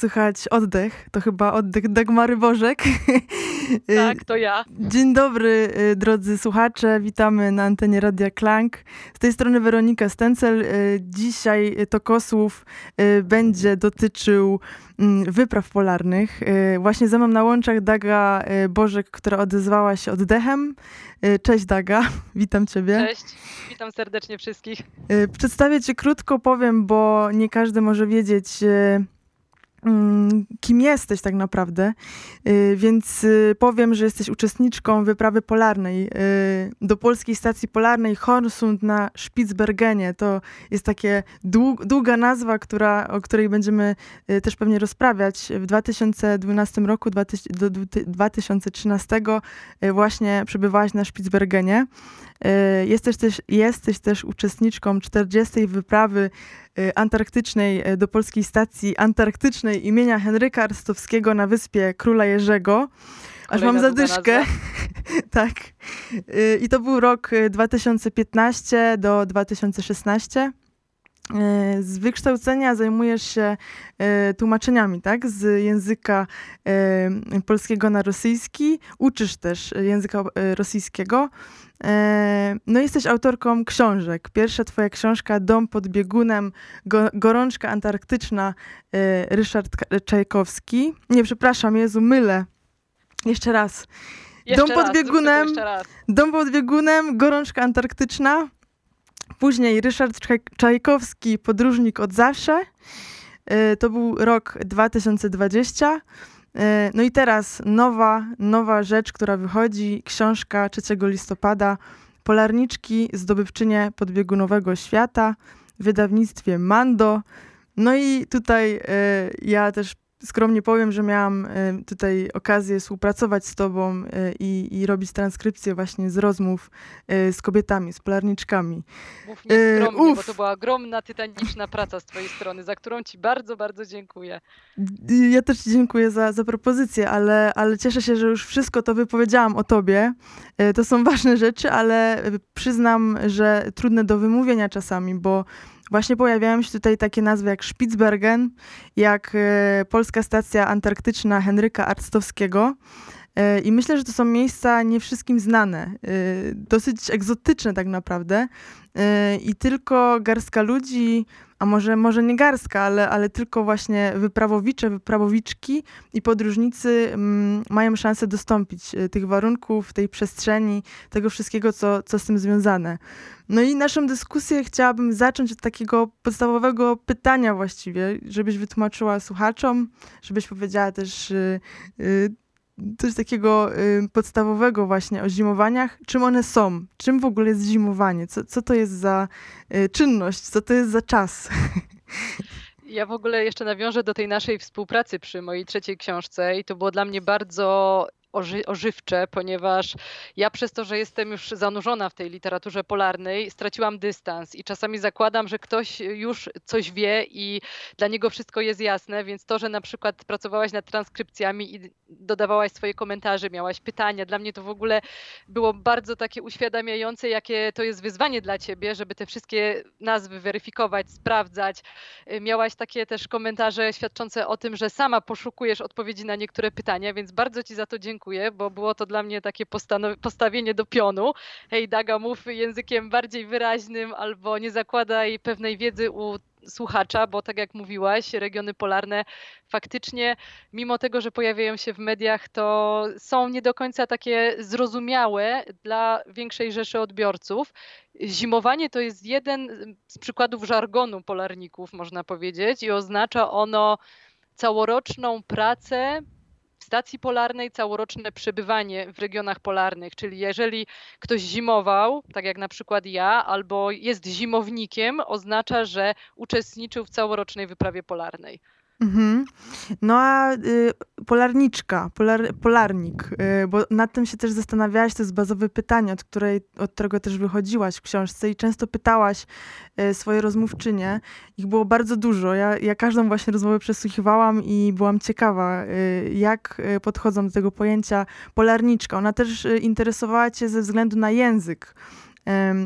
słychać oddech. To chyba oddech Dagmary Bożek. Tak, to ja. Dzień dobry, y, drodzy słuchacze. Witamy na antenie Radia Klank. Z tej strony Weronika Stencel. Y, Dzisiaj to Kosłów y, będzie dotyczył mm, wypraw polarnych. Właśnie ze mną na łączach Daga Bożek, która odezwała się oddechem. Cześć Daga, witam ciebie. Cześć, witam serdecznie wszystkich. Przedstawię cię krótko, powiem, bo nie każdy może wiedzieć, kim jesteś tak naprawdę. Y, Więc y, powiem, że jesteś uczestniczką wyprawy polarnej y, do polskiej stacji polarnej Hornsund na Spitsbergenie. To jest takie dług, długa nazwa, która, o której będziemy też pewnie rozprawiać. W 2012 roku do dwu- 2013 y, właśnie przebywałaś na Spitsbergenie. Y, Jesteś też, jesteś też uczestniczką 40. wyprawy y, antarktycznej y, do polskiej stacji antarktycznej imienia Henryka Arstowskiego na wyspie Króla Jerzego. Aż Kolejna mam zadyszkę. tak. I to był rok y, 2015 do 2016. Y, Z wykształcenia zajmujesz się tłumaczeniami, tak? Z języka polskiego na rosyjski. Uczysz też języka rosyjskiego. E, No, jesteś autorką książek. Pierwsza twoja książka Dom pod biegunem, go, Gorączka antarktyczna, e, Ryszard Czajkowski. Nie, przepraszam, Jezu, mylę. Jeszcze raz. Jeszcze Dom pod raz, to biegunem. Dom pod biegunem, Gorączka antarktyczna. Później Ryszard Czaj- Czajkowski, Podróżnik od zawsze. E, To był rok 2020. E, No i teraz nowa, nowa rzecz, która wychodzi, książka 3 listopada, Polarniczki, zdobywczynie podbiegunowego świata, w wydawnictwie Mando. No i tutaj e, ja też skromnie powiem, że miałam e, tutaj okazję współpracować z tobą e, i, i robić transkrypcję właśnie z rozmów e, z kobietami, z polarniczkami. Mów E, nieskromnie, bo uf. to była ogromna, tytaniczna praca z twojej strony, za którą ci bardzo, bardzo dziękuję. Ja też ci dziękuję za, za propozycję, ale, ale cieszę się, że już wszystko to wypowiedziałam o tobie. To są ważne rzeczy, ale przyznam, że trudne do wymówienia czasami, bo właśnie pojawiają się tutaj takie nazwy jak Spitsbergen, jak e, Polska Stacja Antarktyczna Henryka Arstowskiego. E, I myślę, że to są miejsca nie wszystkim znane, e, dosyć egzotyczne tak naprawdę. I tylko garstka ludzi, a może, może nie garstka, ale, ale tylko właśnie wyprawowicze, wyprawowiczki i podróżnicy mm, mają szansę dostąpić e, tych warunków, tej przestrzeni, tego wszystkiego, co, co z tym związane. No i naszą dyskusję chciałabym zacząć od takiego podstawowego pytania właściwie, żebyś wytłumaczyła słuchaczom, żebyś powiedziała też y, y, coś takiego y, podstawowego właśnie o zimowaniach. Czym one są? Czym w ogóle jest zimowanie? Co, co to jest za y, czynność? Co to jest za czas? Ja w ogóle jeszcze nawiążę do tej naszej współpracy przy mojej trzeciej książce i to było dla mnie bardzo oży, ożywcze, ponieważ ja przez to, że jestem już zanurzona w tej literaturze polarnej, straciłam dystans i czasami zakładam, że ktoś już coś wie i dla niego wszystko jest jasne, więc to, że na przykład pracowałaś nad transkrypcjami i dodawałaś swoje komentarze, miałaś pytania, dla mnie to w ogóle było bardzo takie uświadamiające, jakie to jest wyzwanie dla ciebie, żeby te wszystkie nazwy weryfikować, sprawdzać. Miałaś takie też komentarze świadczące o tym, że sama poszukujesz odpowiedzi na niektóre pytania, więc bardzo ci za to dziękuję, bo było to dla mnie takie postawienie do pionu. Hej, Daga, mów językiem bardziej wyraźnym albo nie zakładaj pewnej wiedzy u słuchacza, bo tak jak mówiłaś, regiony polarne faktycznie, mimo tego, że pojawiają się w mediach, to są nie do końca takie zrozumiałe dla większej rzeszy odbiorców. Zimowanie to jest jeden z przykładów żargonu polarników, można powiedzieć, i oznacza ono całoroczną pracę w stacji polarnej, całoroczne przebywanie w regionach polarnych. Czyli jeżeli ktoś zimował, tak jak na przykład ja, albo jest zimownikiem, oznacza, że uczestniczył w całorocznej wyprawie polarnej. Mhm. No a y, polarniczka, polar, polarnik, y, bo nad tym się też zastanawiałaś, to jest bazowe pytanie, od, której, od którego też wychodziłaś w książce i często pytałaś y, swoje rozmówczynie. Ich było bardzo dużo. Ja, ja każdą właśnie rozmowę przesłuchiwałam i byłam ciekawa, y, jak y, podchodzą do tego pojęcia polarniczka. Ona też y, interesowała cię ze względu na język.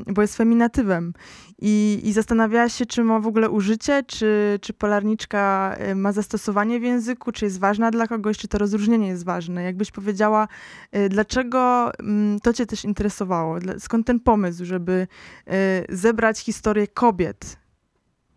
Bo jest feminatywem. I, I zastanawiała się, czy ma w ogóle użycie, czy, czy polarniczka ma zastosowanie w języku, czy jest ważna dla kogoś, czy to rozróżnienie jest ważne. Jakbyś powiedziała, dlaczego mm, to cię też interesowało? Skąd ten pomysł, żeby zebrać historię kobiet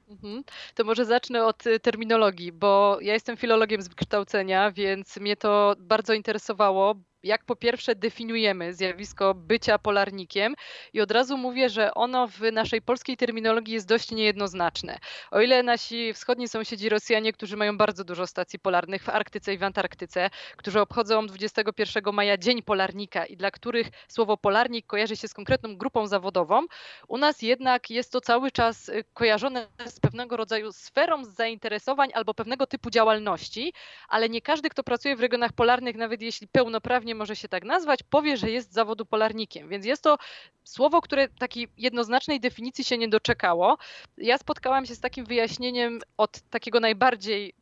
Mhm. To może zacznę od terminologii, bo ja jestem filologiem z wykształcenia, więc mnie to bardzo interesowało, jak po pierwsze definiujemy zjawisko bycia polarnikiem i od razu mówię, że ono w naszej polskiej terminologii jest dość niejednoznaczne. O ile nasi wschodni sąsiedzi Rosjanie, którzy mają bardzo dużo stacji polarnych w Arktyce i w Antarktyce, którzy obchodzą 21 maja Dzień Polarnika i dla których słowo polarnik kojarzy się z konkretną grupą zawodową, u nas jednak jest to cały czas y, kojarzone z pewnego rodzaju sferą zainteresowań albo pewnego typu działalności, ale nie każdy, kto pracuje w regionach polarnych, nawet jeśli pełnoprawnie może się tak nazwać, powie, że jest zawodu polarnikiem. Więc jest to słowo, które takiej jednoznacznej definicji się nie doczekało. Ja spotkałam się z takim wyjaśnieniem od takiego najbardziej,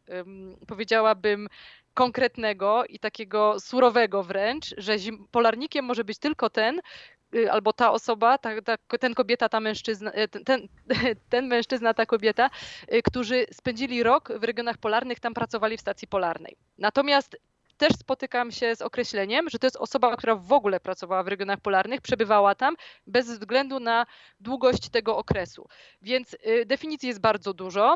powiedziałabym, konkretnego i takiego surowego wręcz, że polarnikiem może być tylko ten, y, albo ta osoba, ta, ta, ten kobieta, ta mężczyzna, ten, ten, ten mężczyzna, ta kobieta, y, którzy spędzili rok w regionach polarnych, tam pracowali w stacji polarnej. Natomiast też spotykam się z określeniem, że to jest osoba, która w ogóle pracowała w regionach polarnych, przebywała tam bez względu na długość tego okresu. Więc y, definicji jest bardzo dużo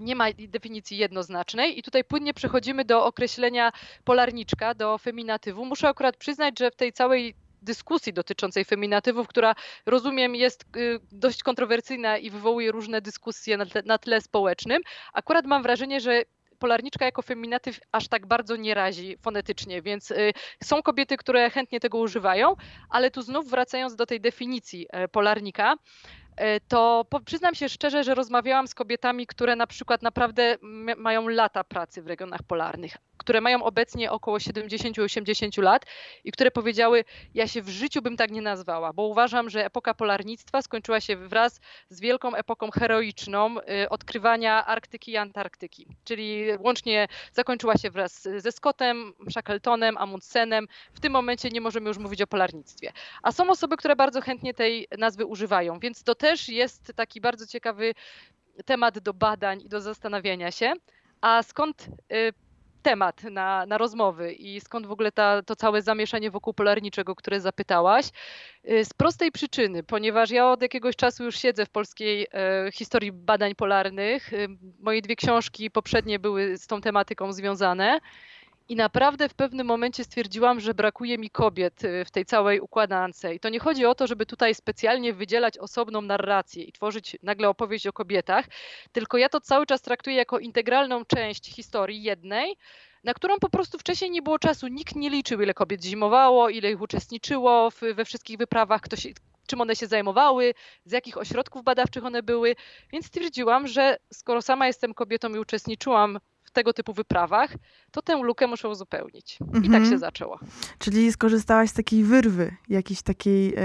nie ma definicji jednoznacznej i tutaj płynnie przechodzimy do określenia polarniczka, do feminatywu. Muszę akurat przyznać, że w tej całej dyskusji dotyczącej feminatywów, która rozumiem jest y, dość kontrowersyjna i wywołuje różne dyskusje na tle, na tle społecznym. Akurat mam wrażenie, że polarniczka jako feminatyw aż tak bardzo nie razi fonetycznie, więc y, są kobiety, które chętnie tego używają, ale tu znów wracając do tej definicji e, polarnika, to przyznam się szczerze, że rozmawiałam z kobietami, które na przykład naprawdę mają lata pracy w regionach polarnych, które mają obecnie około 70-80 lat i które powiedziały, ja się w życiu bym tak nie nazwała, bo uważam, że epoka polarnictwa skończyła się wraz z wielką epoką heroiczną y, odkrywania Arktyki i Antarktyki, czyli łącznie zakończyła się wraz ze Scottem, Shackletonem, Amundsenem. W tym momencie nie możemy już mówić o polarnictwie. A są osoby, które bardzo chętnie tej nazwy używają, więc to też jest taki bardzo ciekawy temat do badań i do zastanawiania się. A skąd y, temat na, na rozmowy i skąd w ogóle ta, to całe zamieszanie wokół polarniczego, które zapytałaś. Y, z prostej przyczyny, ponieważ ja od jakiegoś czasu już siedzę w polskiej e, historii badań polarnych. Y, moje dwie książki poprzednie były z tą tematyką związane. I naprawdę w pewnym momencie stwierdziłam, że brakuje mi kobiet y, w tej całej układance. I to nie chodzi o to, żeby tutaj specjalnie wydzielać osobną narrację i tworzyć nagle opowieść o kobietach, tylko ja to cały czas traktuję jako integralną część historii jednej, na którą po prostu wcześniej nie było czasu. Nikt nie liczył, ile kobiet zimowało, ile ich uczestniczyło w, we wszystkich wyprawach, ktoś, czym one się zajmowały, z jakich ośrodków badawczych one były. Więc stwierdziłam, że skoro sama jestem kobietą i uczestniczyłam tego typu wyprawach, to tę lukę muszę uzupełnić. Mhm. I tak mhm. się zaczęło. Czyli skorzystałaś z takiej wyrwy, jakiejś takiej e,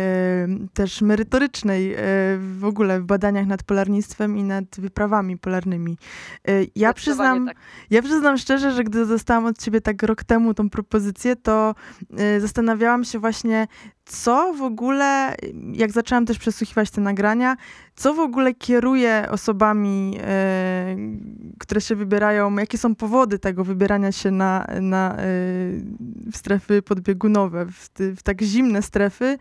też merytorycznej e, w ogóle w badaniach nad polarnictwem i nad wyprawami polarnymi. E, ja, przyznam, tak. ja przyznam szczerze, że gdy dostałam od ciebie tak rok temu tą propozycję, to e, zastanawiałam się właśnie, co w ogóle, jak zaczęłam też przesłuchiwać te nagrania, co w ogóle kieruje osobami, e, które się wybierają, jakie są powody tego wybierania się na, na w strefy podbiegunowe, w, w tak zimne strefy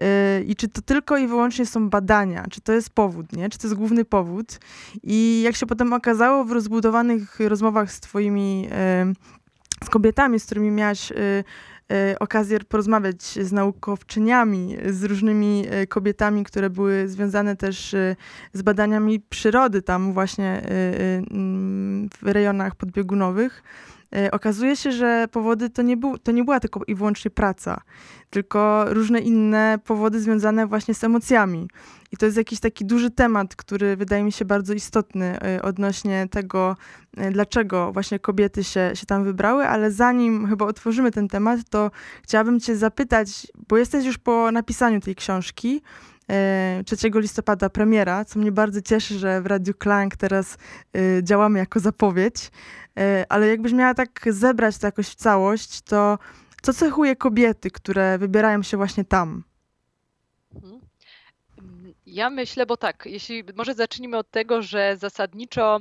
e, i czy to tylko i wyłącznie są badania, czy to jest powód, nie? czy to jest główny powód. I jak się potem okazało w rozbudowanych rozmowach z twoimi e, z kobietami, z którymi miałaś okazję porozmawiać z naukowczyniami, z różnymi e, kobietami, które były związane też e, z badaniami przyrody tam właśnie w rejonach podbiegunowych. Okazuje się, że powody to nie, był, to nie była tylko i wyłącznie praca, tylko różne inne powody związane właśnie z emocjami. I to jest jakiś taki duży temat, który wydaje mi się bardzo istotny y, odnośnie tego, y, dlaczego właśnie kobiety się, się tam wybrały, ale zanim chyba otworzymy ten temat, to chciałabym Cię zapytać, bo jesteś już po napisaniu tej książki. 3 y, listopada premiera, co mnie bardzo cieszy, że w Radiu Klank teraz działamy jako zapowiedź. Ale jakbyś miała tak zebrać to jakoś w całość, to co cechuje kobiety, które wybierają się właśnie tam? Mhm. Ja myślę, bo tak, jeśli może zacznijmy od tego, że zasadniczo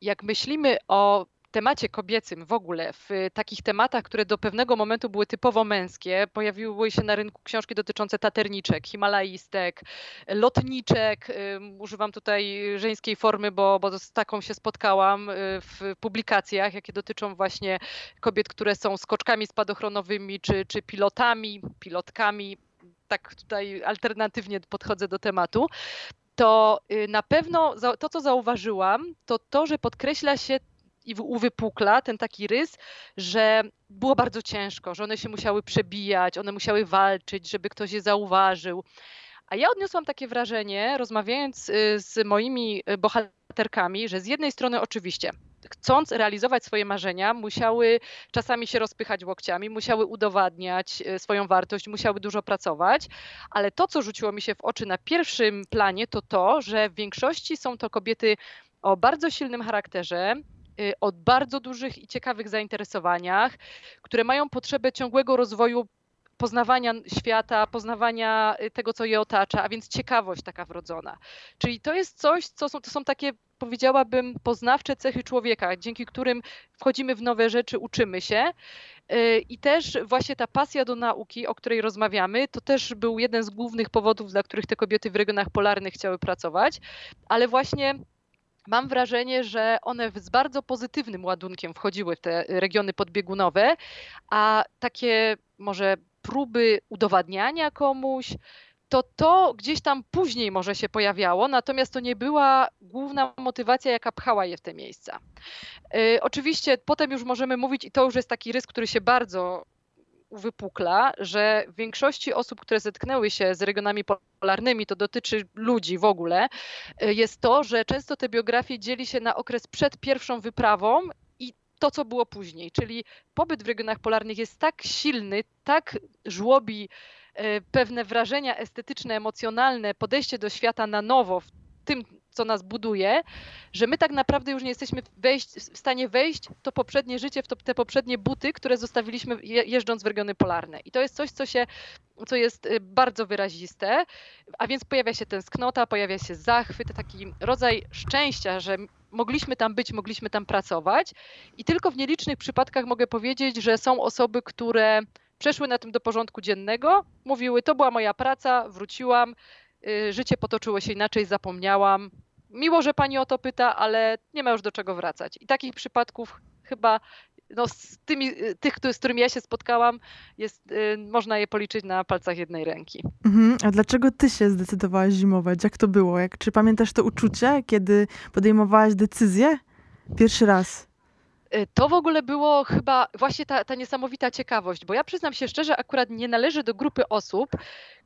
jak myślimy o temacie kobiecym w ogóle, w takich tematach, które do pewnego momentu były typowo męskie, pojawiły się na rynku książki dotyczące taterniczek, himalaistek, lotniczek. Używam tutaj żeńskiej formy, bo, bo z taką się spotkałam y, w publikacjach, jakie dotyczą właśnie kobiet, które są skoczkami spadochronowymi, czy, czy pilotami, pilotkami. Tak tutaj alternatywnie podchodzę do tematu to y, na pewno to, co zauważyłam, to to, że podkreśla się i uwypukla ten taki rys, że było bardzo ciężko, że one się musiały przebijać, one musiały walczyć, żeby ktoś je zauważył. A ja odniosłam takie wrażenie, rozmawiając y, z moimi y, bohaterkami, że z jednej strony oczywiście chcąc realizować swoje marzenia, musiały czasami się rozpychać łokciami, musiały udowadniać y, swoją wartość, musiały dużo pracować, ale to, co rzuciło mi się w oczy na pierwszym planie, to to, że w większości są to kobiety o bardzo silnym charakterze, o bardzo dużych i ciekawych zainteresowaniach, które mają potrzebę ciągłego rozwoju poznawania świata, poznawania y, tego, co je otacza, a więc ciekawość taka wrodzona. Czyli to jest coś, co są, to są takie, powiedziałabym, poznawcze cechy człowieka, dzięki którym wchodzimy w nowe rzeczy, uczymy się. Y, I też właśnie ta pasja do nauki, o której rozmawiamy, to też był jeden z głównych powodów, dla których te kobiety w regionach polarnych chciały pracować, ale właśnie mam wrażenie, że one z bardzo pozytywnym ładunkiem wchodziły w te regiony podbiegunowe, a takie może próby udowadniania komuś, to to gdzieś tam później może się pojawiało, natomiast to nie była główna motywacja, jaka pchała je w te miejsca. Yy, oczywiście potem już możemy mówić, i to już jest taki rys, który się bardzo uwypukla, że w większości osób, które zetknęły się z regionami polarnymi, to dotyczy ludzi w ogóle, y, jest to, że często te biografie dzieli się na okres przed pierwszą wyprawą i to, co było później. Czyli pobyt w regionach polarnych jest tak silny, tak żłobi y, pewne wrażenia estetyczne, emocjonalne, podejście do świata na nowo w tym co nas buduje, że my tak naprawdę już nie jesteśmy wejść, w stanie wejść w to poprzednie życie, w to, te poprzednie buty, które zostawiliśmy jeżdżąc w regiony polarne. I to jest coś, co się co jest y, bardzo wyraziste, a więc pojawia się tęsknota, pojawia się zachwyt, taki rodzaj szczęścia, że mogliśmy tam być, mogliśmy tam pracować. I tylko w nielicznych przypadkach mogę powiedzieć, że są osoby, które przeszły na tym do porządku dziennego, mówiły: To była moja praca, wróciłam, y, życie potoczyło się inaczej, zapomniałam, miło, że pani o to pyta, ale nie ma już do czego wracać. I takich przypadków chyba no, z tymi, tych, z którymi ja się spotkałam, jest, y, można je policzyć na palcach jednej ręki. Mhm. A dlaczego ty się zdecydowałaś zimować? Jak to było? Jak, czy pamiętasz to uczucie, kiedy podejmowałaś decyzję? Pierwszy raz. Y, to w ogóle było chyba właśnie ta, ta niesamowita ciekawość, bo ja przyznam się szczerze, akurat nie należę do grupy osób,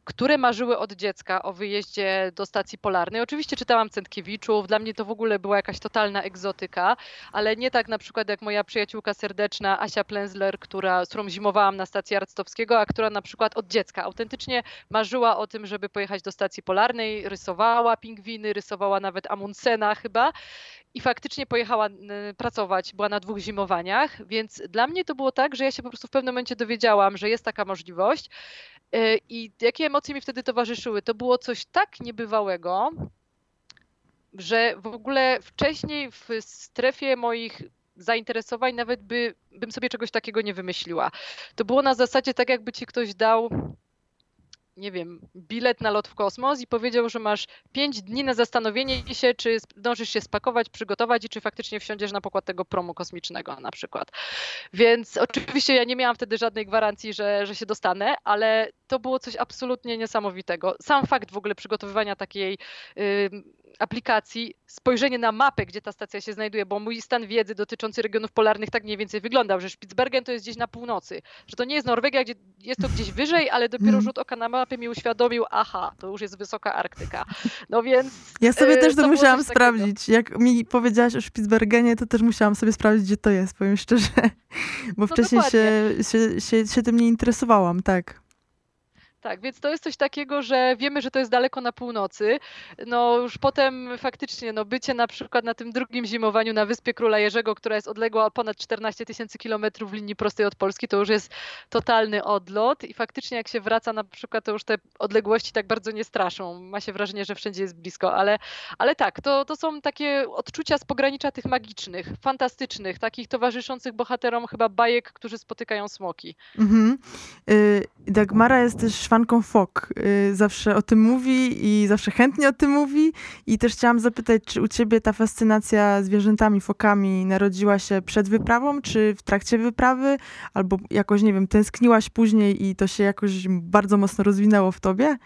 które marzyły od dziecka o wyjeździe do stacji polarnej. Oczywiście czytałam Centkiewiczów, dla mnie to w ogóle była jakaś totalna egzotyka, ale nie tak na przykład jak moja przyjaciółka serdeczna Asia Plenzler, która, z którą zimowałam na stacji Arctowskiego, a która na przykład od dziecka autentycznie marzyła o tym, żeby pojechać do stacji polarnej, rysowała pingwiny, rysowała nawet Amundsena chyba i faktycznie pojechała pracować, była na dwóch zimowaniach, więc dla mnie to było tak, że ja się po prostu w pewnym momencie dowiedziałam, że jest taka możliwość e, i jakie emocje mi wtedy towarzyszyły. To było coś tak niebywałego, że w ogóle wcześniej w strefie moich zainteresowań nawet by, bym sobie czegoś takiego nie wymyśliła. To było na zasadzie tak, jakby ci ktoś dał nie wiem, bilet na lot w kosmos i powiedział, że masz pięć dni na zastanowienie się, czy zdążysz się spakować, przygotować i czy faktycznie wsiądziesz na pokład tego promu kosmicznego na przykład. Więc oczywiście ja nie miałam wtedy żadnej gwarancji, że, że się dostanę, ale to było coś absolutnie niesamowitego. Sam fakt w ogóle przygotowywania takiej aplikacji spojrzenie na mapę, gdzie ta stacja się znajduje, bo mój stan wiedzy dotyczący regionów polarnych tak mniej więcej wyglądał, że Spitsbergen to jest gdzieś na północy, że to nie jest Norwegia, gdzie jest to gdzieś wyżej, ale dopiero mm. rzut oka na mapę mi uświadomił, aha, to już jest wysoka Arktyka. No więc... Ja sobie też to, to musiałam sprawdzić. Jak mi powiedziałaś o Spitsbergenie, to też musiałam sobie sprawdzić, gdzie to jest, powiem szczerze. Bo no wcześniej się, się, się, się tym nie interesowałam, tak. Tak, więc to jest coś takiego, że wiemy, że to jest daleko na północy. No już potem faktycznie no bycie na przykład na tym drugim zimowaniu na Wyspie Króla Jerzego, która jest odległa ponad 14 tysięcy kilometrów w linii prostej od Polski, to już jest totalny odlot i faktycznie jak się wraca na przykład, to już te odległości tak bardzo nie straszą. Ma się wrażenie, że wszędzie jest blisko, ale, ale tak, to, to są takie odczucia z pogranicza tych magicznych, fantastycznych, takich towarzyszących bohaterom chyba bajek, którzy spotykają smoki. Mhm. Y, Dagmara jest też fanką fok. Y, zawsze o tym mówi i zawsze chętnie o tym mówi. I też chciałam zapytać, czy u ciebie ta fascynacja zwierzętami, fokami narodziła się przed wyprawą, czy w trakcie wyprawy, albo jakoś, nie wiem, tęskniłaś później i to się jakoś bardzo mocno rozwinęło w tobie?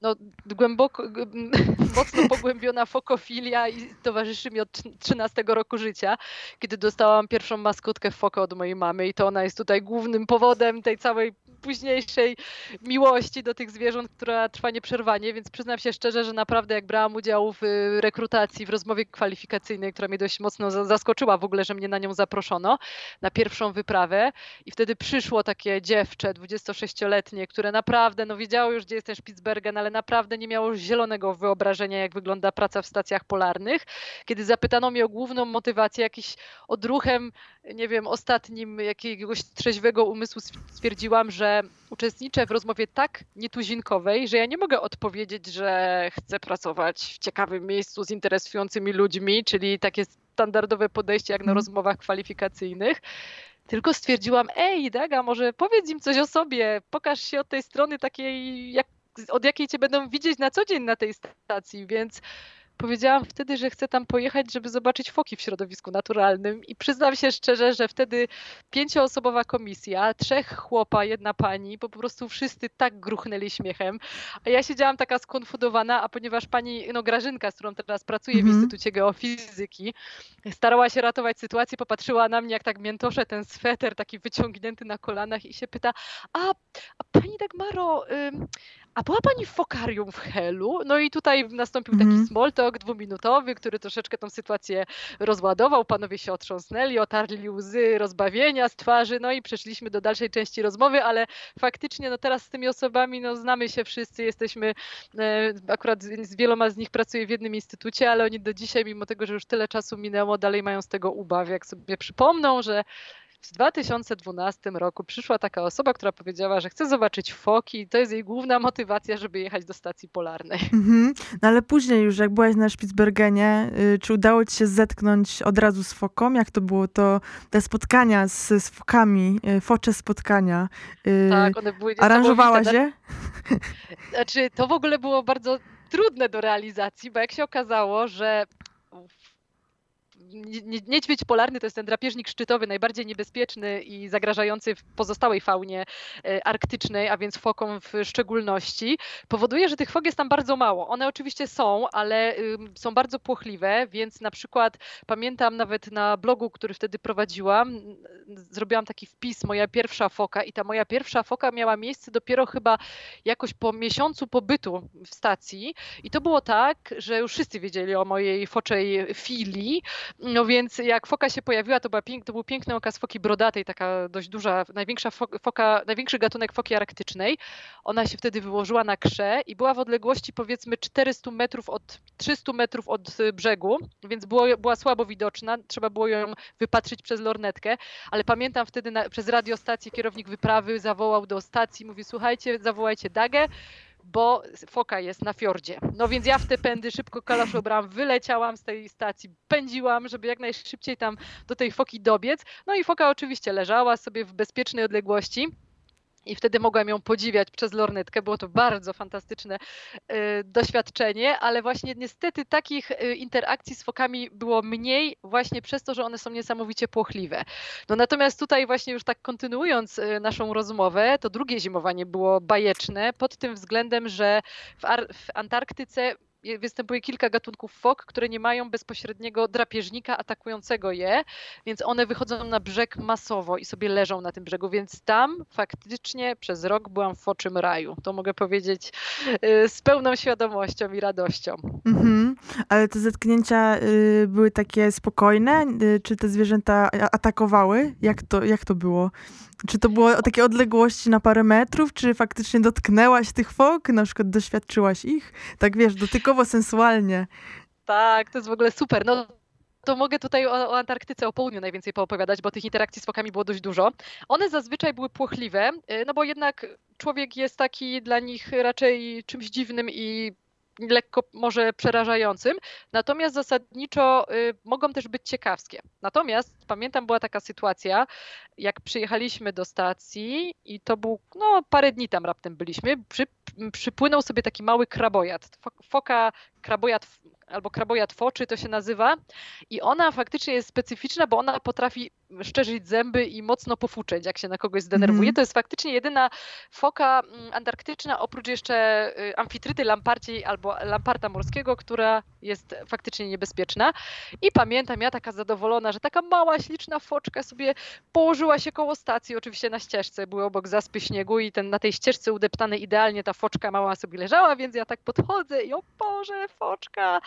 no, głęboko, mocno pogłębiona fokofilia i towarzyszy mi od 13 roku życia, kiedy dostałam pierwszą maskotkę foka od mojej mamy i to ona jest tutaj głównym powodem tej całej późniejszej miłości do tych zwierząt, która trwa nieprzerwanie, więc przyznam się szczerze, że naprawdę jak brałam udział w rekrutacji, w rozmowie kwalifikacyjnej, która mnie dość mocno zaskoczyła w ogóle, że mnie na nią zaproszono, na pierwszą wyprawę i wtedy przyszło takie dziewczę, 26-letnie, które naprawdę, no wiedziało już, gdzie jest ten Spitsbergen, ale naprawdę nie miało zielonego wyobrażenia, jak wygląda praca w stacjach polarnych. Kiedy zapytano mnie o główną motywację, jakiś odruchem, nie wiem, ostatnim jakiegoś trzeźwego umysłu stwierdziłam, że uczestniczę w rozmowie tak nietuzinkowej, że ja nie mogę odpowiedzieć, że chcę pracować w ciekawym miejscu z interesującymi ludźmi, czyli takie standardowe podejście jak na mhm. rozmowach kwalifikacyjnych. Tylko stwierdziłam, ej, Daga, może powiedz im coś o sobie, pokaż się od tej strony takiej, jak, od jakiej cię będą widzieć na co dzień na tej stacji, więc powiedziałam wtedy, że chcę tam pojechać, żeby zobaczyć foki w środowisku naturalnym i przyznam się szczerze, że wtedy pięcioosobowa komisja, trzech chłopa, jedna pani, po prostu wszyscy tak gruchnęli śmiechem, a ja siedziałam taka skonfudowana, a ponieważ pani no, Grażynka, z którą teraz pracuję w mhm. Instytucie Geofizyki, starała się ratować sytuację, popatrzyła na mnie jak tak miętosze ten sweter taki wyciągnięty na kolanach i się pyta, a, a pani Dagmaro, ym, a była pani w fokarium w Helu? No i tutaj nastąpił taki mm. small talk dwuminutowy, który troszeczkę tą sytuację rozładował. Panowie się otrząsnęli, otarli łzy rozbawienia z twarzy, no i przeszliśmy do dalszej części rozmowy, ale faktycznie no teraz z tymi osobami no znamy się wszyscy, jesteśmy, e, akurat z wieloma z nich pracuję w jednym instytucie, ale oni do dzisiaj, mimo tego, że już tyle czasu minęło, dalej mają z tego ubaw, jak sobie przypomną, że w 2012 roku przyszła taka osoba, która powiedziała, że chce zobaczyć foki i to jest jej główna motywacja, żeby jechać do stacji polarnej. Mhm. No ale później już, jak byłaś na Spitsbergenie, y, czy udało ci się zetknąć od razu z foką? Jak to było to, te spotkania z, z fokami, y, focze spotkania? Y, tak, one były Aranżowałaś je? Znaczy, to w ogóle było bardzo trudne do realizacji, bo jak się okazało, że niedźwiedź polarny to jest ten drapieżnik szczytowy, najbardziej niebezpieczny i zagrażający w pozostałej faunie e, arktycznej, a więc fokom w szczególności, powoduje, że tych fok jest tam bardzo mało. One oczywiście są, ale są bardzo płochliwe, więc na przykład pamiętam nawet na blogu, który wtedy prowadziłam, zrobiłam taki wpis moja pierwsza foka i ta moja pierwsza foka miała miejsce dopiero chyba jakoś po miesiącu pobytu w stacji i to było tak, że już wszyscy wiedzieli o mojej foczej filii, no więc jak foka się pojawiła, to, była pięk, to był piękny okaz foki brodatej, taka dość duża, największa foka, największy gatunek foki arktycznej. Ona się wtedy wyłożyła na krze i była w odległości powiedzmy 400 metrów od 300 metrów od brzegu, więc było, była słabo widoczna, trzeba było ją wypatrzyć przez lornetkę, ale pamiętam wtedy na, przez radiostację kierownik wyprawy zawołał do stacji, mówi słuchajcie, zawołajcie Dagę, bo foka jest na fiordzie. No więc ja w te pędy szybko kalaszobram, wyleciałam z tej stacji, pędziłam, żeby jak najszybciej tam do tej foki dobiec. No i foka oczywiście leżała sobie w bezpiecznej odległości i wtedy mogłam ją podziwiać przez lornetkę. Było to bardzo fantastyczne y, doświadczenie, ale właśnie niestety takich y, interakcji z fokami było mniej właśnie przez to, że one są niesamowicie płochliwe. No natomiast tutaj właśnie już tak kontynuując y, naszą rozmowę, to drugie zimowanie było bajeczne pod tym względem, że w, w Antarktyce występuje kilka gatunków fok, które nie mają bezpośredniego drapieżnika atakującego je, więc one wychodzą na brzeg masowo i sobie leżą na tym brzegu, więc tam faktycznie przez rok byłam w foczym raju. To mogę powiedzieć y, z pełną świadomością i radością. Mhm. Ale te zetknięcia y, były takie spokojne? Y, czy te zwierzęta atakowały? Jak to, jak to było? Czy to było o takiej odległości na parę metrów, czy faktycznie dotknęłaś tych fok, na przykład doświadczyłaś ich? Tak wiesz, dotykowo, sensualnie. Tak, to jest w ogóle super. No to mogę tutaj o, o, Antarktyce, o południu najwięcej poopowiadać, bo tych interakcji z fokami było dość dużo. One zazwyczaj były płochliwe, y, no bo jednak człowiek jest taki dla nich raczej czymś dziwnym i lekko może przerażającym, natomiast zasadniczo y, mogą też być ciekawskie. Natomiast pamiętam, była taka sytuacja, jak przyjechaliśmy do stacji i to był, no parę dni tam raptem byliśmy, przy, przypłynął sobie taki mały krabojad. Foka, krabojad albo krabojad foczy to się nazywa i ona faktycznie jest specyficzna, bo ona potrafi szczerzyć zęby i mocno pofuczeć, jak się na kogoś zdenerwuje. Mm. To jest faktycznie jedyna foka mm, antarktyczna, oprócz jeszcze y, amfitryty lamparci albo lamparta morskiego, która jest faktycznie niebezpieczna. I pamiętam ja taka zadowolona, że taka mała, śliczna foczka sobie położyła się koło stacji, oczywiście na ścieżce, były obok zaspy śniegu i ten, na tej ścieżce udeptanej idealnie ta foczka mała sobie leżała, więc ja tak podchodzę i o Boże, foczka!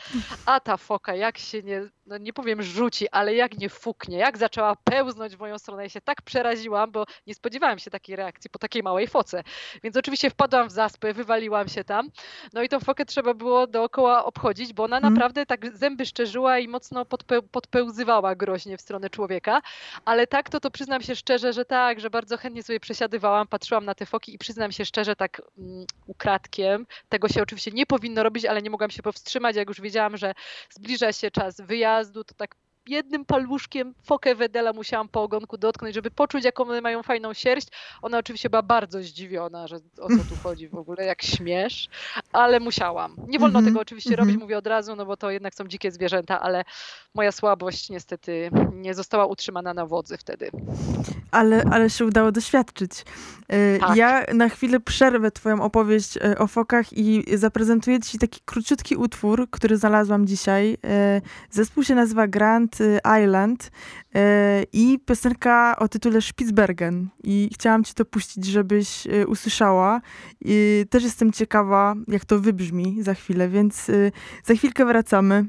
A ta foka jak się nie, no nie powiem rzuci, ale jak nie fuknie, jak zaczęła pełznąć w moją stronę. Ja się tak przeraziłam, bo nie spodziewałam się takiej reakcji po takiej małej foce. Więc oczywiście wpadłam w zaspę, wywaliłam się tam. No i tą fokę trzeba było dookoła obchodzić, bo ona mm. naprawdę tak zęby szczerzyła i mocno podpe podpełzywała groźnie w stronę człowieka. Ale tak to to przyznam się szczerze, że tak, że bardzo chętnie sobie przesiadywałam, patrzyłam na te foki i przyznam się szczerze tak mm, ukradkiem. Tego się oczywiście nie powinno robić, ale nie mogłam się powstrzymać. Jak już wiedziałam, że zbliża się czas wyjazdu, to tak jednym paluszkiem fokę Wedela musiałam po ogonku dotknąć, żeby poczuć, jaką one mają fajną sierść. Ona oczywiście była bardzo zdziwiona, że o co tu chodzi w ogóle, jak śmiesz, ale musiałam. Nie wolno mm -hmm. tego oczywiście mm -hmm. robić, mówię od razu, no bo to jednak są dzikie zwierzęta, ale moja słabość niestety nie została utrzymana na wodzy wtedy. Ale, ale się udało doświadczyć. E, tak. Ja na chwilę przerwę twoją opowieść e, o fokach i zaprezentuję ci taki króciutki utwór, który znalazłam dzisiaj. E, zespół się nazywa Grand Island i piosenka o tytule Spitsbergen. I chciałam ci to puścić, żebyś usłyszała. I też jestem ciekawa, jak to wybrzmi za chwilę, więc za chwilkę wracamy.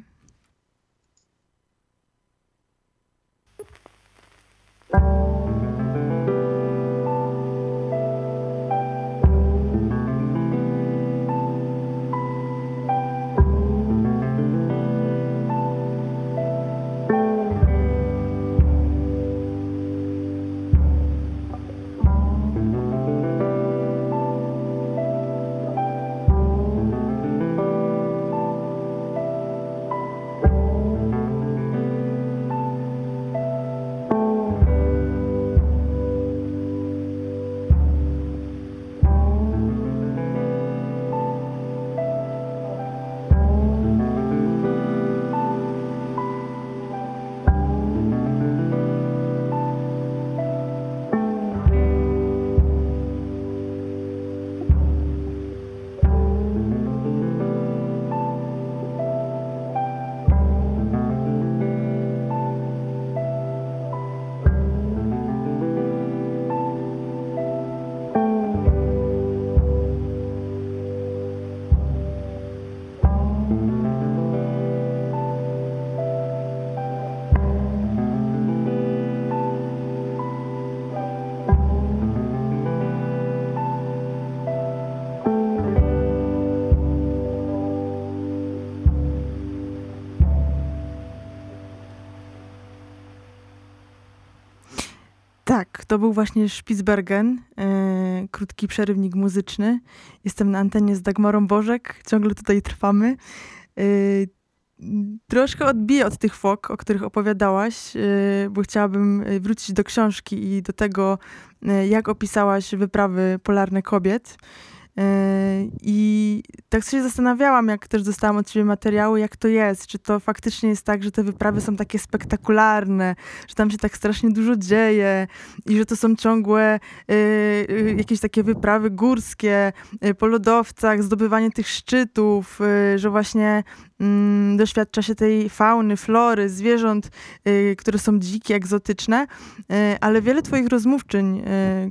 To był właśnie Spitsbergen, e, krótki przerywnik muzyczny. Jestem na antenie z Dagmarą Bożek, ciągle tutaj trwamy. E, troszkę odbiję od tych fok, o których opowiadałaś, e, bo chciałabym wrócić do książki i do tego, jak opisałaś wyprawy polarne kobiet. I tak się zastanawiałam, jak też dostałam od ciebie materiały, jak to jest. Czy to faktycznie jest tak, że te wyprawy są takie spektakularne, że tam się tak strasznie dużo dzieje i że to są ciągłe y, jakieś takie wyprawy górskie y, po lodowcach, zdobywanie tych szczytów, y, że właśnie doświadcza się tej fauny, flory, zwierząt, y, które są dzikie, egzotyczne, y, ale wiele twoich rozmówczyń,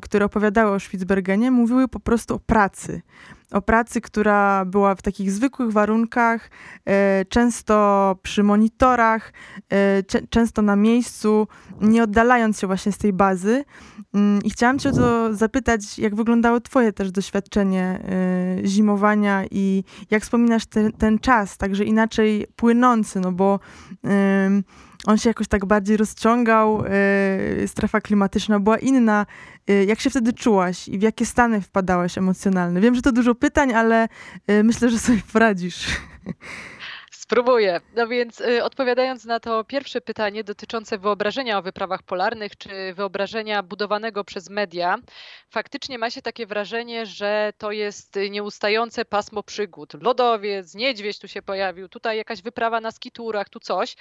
które opowiadały o Spitsbergenie, mówiły po prostu o pracy o pracy, która była w takich zwykłych warunkach, e, często przy monitorach, e, często na miejscu, nie oddalając się właśnie z tej bazy. Mm, I chciałam Cię o to zapytać, jak wyglądało Twoje też doświadczenie zimowania i jak wspominasz ten, ten czas, także inaczej płynący, no bo on się jakoś tak bardziej rozciągał, yy, strefa klimatyczna była inna. Yy, jak się wtedy czułaś i w jakie stany wpadałaś emocjonalne? Wiem, że to dużo pytań, ale yy, myślę, że sobie poradzisz. Spróbuję. No więc y, odpowiadając na to pierwsze pytanie dotyczące wyobrażenia o wyprawach polarnych, czy wyobrażenia budowanego przez media, faktycznie ma się takie wrażenie, że to jest nieustające pasmo przygód. Lodowiec, niedźwiedź tu się pojawił, tutaj jakaś wyprawa na skiturach, tu coś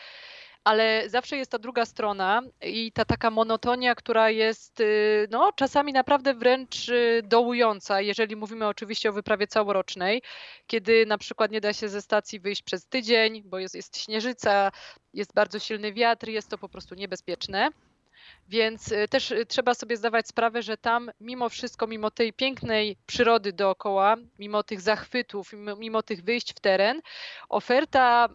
ale zawsze jest ta druga strona i ta taka monotonia, która jest y, no, czasami naprawdę wręcz y, dołująca, jeżeli mówimy oczywiście o wyprawie całorocznej, kiedy na przykład nie da się ze stacji wyjść przez tydzień, bo jest, jest śnieżyca, jest bardzo silny wiatr, jest to po prostu niebezpieczne. Więc y, też trzeba sobie zdawać sprawę, że tam mimo wszystko, mimo tej pięknej przyrody dookoła, mimo tych zachwytów, mimo, mimo tych wyjść w teren, oferta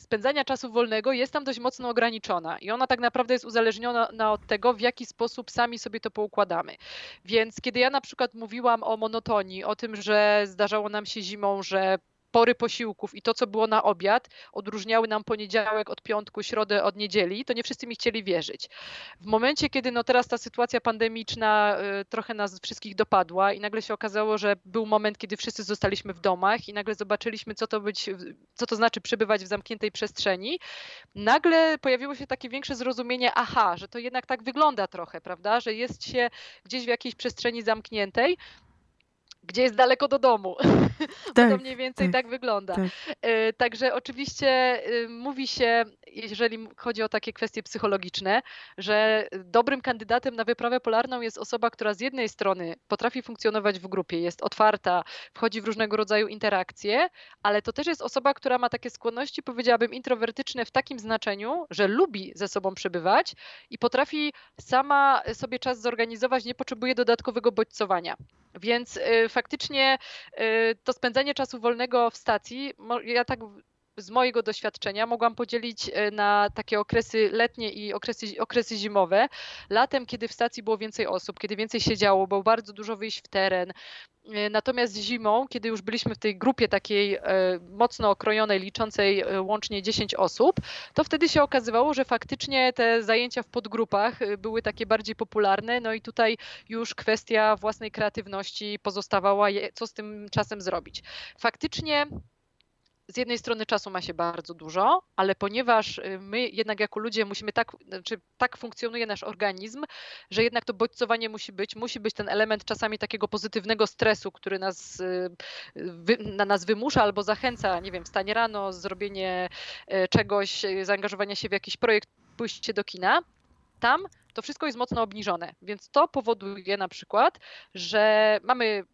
spędzania czasu wolnego jest tam dość mocno ograniczona i ona tak naprawdę jest uzależniona od tego, w jaki sposób sami sobie to poukładamy. Więc kiedy ja na przykład mówiłam o monotonii, o tym, że zdarzało nam się zimą, że pory posiłków i to, co było na obiad, odróżniały nam poniedziałek od piątku, środę od niedzieli, to nie wszyscy mi chcieli wierzyć. W momencie, kiedy no teraz ta sytuacja pandemiczna y, trochę nas wszystkich dopadła i nagle się okazało, że był moment, kiedy wszyscy zostaliśmy w domach i nagle zobaczyliśmy, co to, być, co to znaczy przebywać w zamkniętej przestrzeni, nagle pojawiło się takie większe zrozumienie, aha, że to jednak tak wygląda trochę, prawda, że jest się gdzieś w jakiejś przestrzeni zamkniętej, gdzie jest daleko do domu. Tak, to mniej więcej tak, tak wygląda. Tak. E, także oczywiście y, mówi się, jeżeli chodzi o takie kwestie psychologiczne, że dobrym kandydatem na wyprawę polarną jest osoba, która z jednej strony potrafi funkcjonować w grupie, jest otwarta, wchodzi w różnego rodzaju interakcje, ale to też jest osoba, która ma takie skłonności, powiedziałabym, introwertyczne w takim znaczeniu, że lubi ze sobą przebywać i potrafi sama sobie czas zorganizować, nie potrzebuje dodatkowego bodźcowania. Więc y, faktycznie y, to spędzanie czasu wolnego w stacji, ja tak z mojego doświadczenia mogłam podzielić y, na takie okresy letnie i okresy, okresy zimowe. Latem, kiedy w stacji było więcej osób, kiedy więcej się działo, było bardzo dużo wyjść w teren, E, natomiast zimą, kiedy już byliśmy w tej grupie takiej e, mocno okrojonej, liczącej e, łącznie 10 osób, to wtedy się okazywało, że faktycznie te zajęcia w podgrupach były takie bardziej popularne. No i tutaj już kwestia własnej kreatywności pozostawała, co z tym czasem zrobić. Faktycznie z jednej strony czasu ma się bardzo dużo, ale ponieważ y, my jednak jako ludzie musimy tak, znaczy tak funkcjonuje nasz organizm, że jednak to bodźcowanie musi być, musi być ten element czasami takiego pozytywnego stresu, który nas, y, wy, na nas wymusza albo zachęca, nie wiem, wstanie rano, zrobienie y, czegoś, zaangażowanie się w jakiś projekt, pójście do kina. Tam to wszystko jest mocno obniżone, więc to powoduje na przykład, że mamy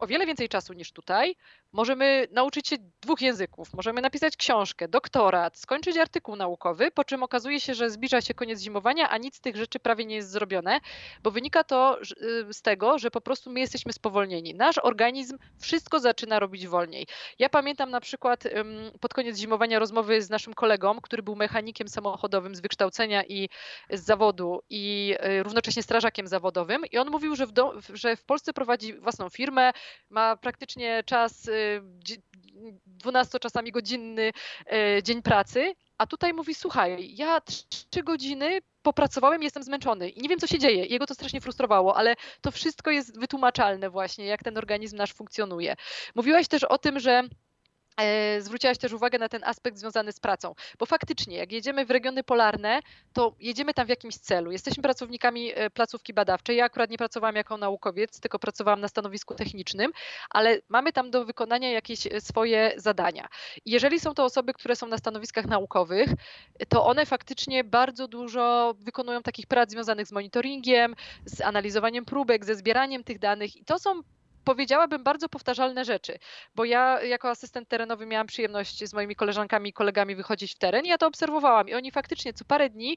o wiele więcej czasu niż tutaj, Możemy nauczyć się dwóch języków, możemy napisać książkę, doktorat, skończyć artykuł naukowy, po czym okazuje się, że zbliża się koniec zimowania, a nic z tych rzeczy prawie nie jest zrobione, bo wynika to y, z tego, że po prostu my jesteśmy spowolnieni. Nasz organizm wszystko zaczyna robić wolniej. Ja pamiętam na przykład pod koniec zimowania rozmowy z naszym kolegą, który był mechanikiem samochodowym z wykształcenia i z zawodu i y, równocześnie strażakiem zawodowym i on mówił, że w, do, że w Polsce prowadzi własną firmę, ma praktycznie czas y, 12 czasami godzinny e, dzień pracy, a tutaj mówi, słuchaj, ja trzy godziny popracowałem, jestem zmęczony i nie wiem, co się dzieje. Jego to strasznie frustrowało, ale to wszystko jest wytłumaczalne właśnie, jak ten organizm nasz funkcjonuje. Mówiłaś też o tym, że zwróciłaś też uwagę na ten aspekt związany z pracą, bo faktycznie, jak jedziemy w regiony polarne, to jedziemy tam w jakimś celu. Jesteśmy pracownikami e, placówki badawczej. Ja akurat nie pracowałam jako naukowiec, tylko pracowałam na stanowisku technicznym, ale mamy tam do wykonania jakieś e, swoje zadania. Jeżeli są to osoby, które są na stanowiskach naukowych, to one faktycznie bardzo dużo wykonują takich prac związanych z monitoringiem, z analizowaniem próbek, ze zbieraniem tych danych i to są powiedziałabym bardzo powtarzalne rzeczy, bo ja jako asystent terenowy miałam przyjemność z moimi koleżankami i kolegami wychodzić w teren i ja to obserwowałam i oni faktycznie co parę dni,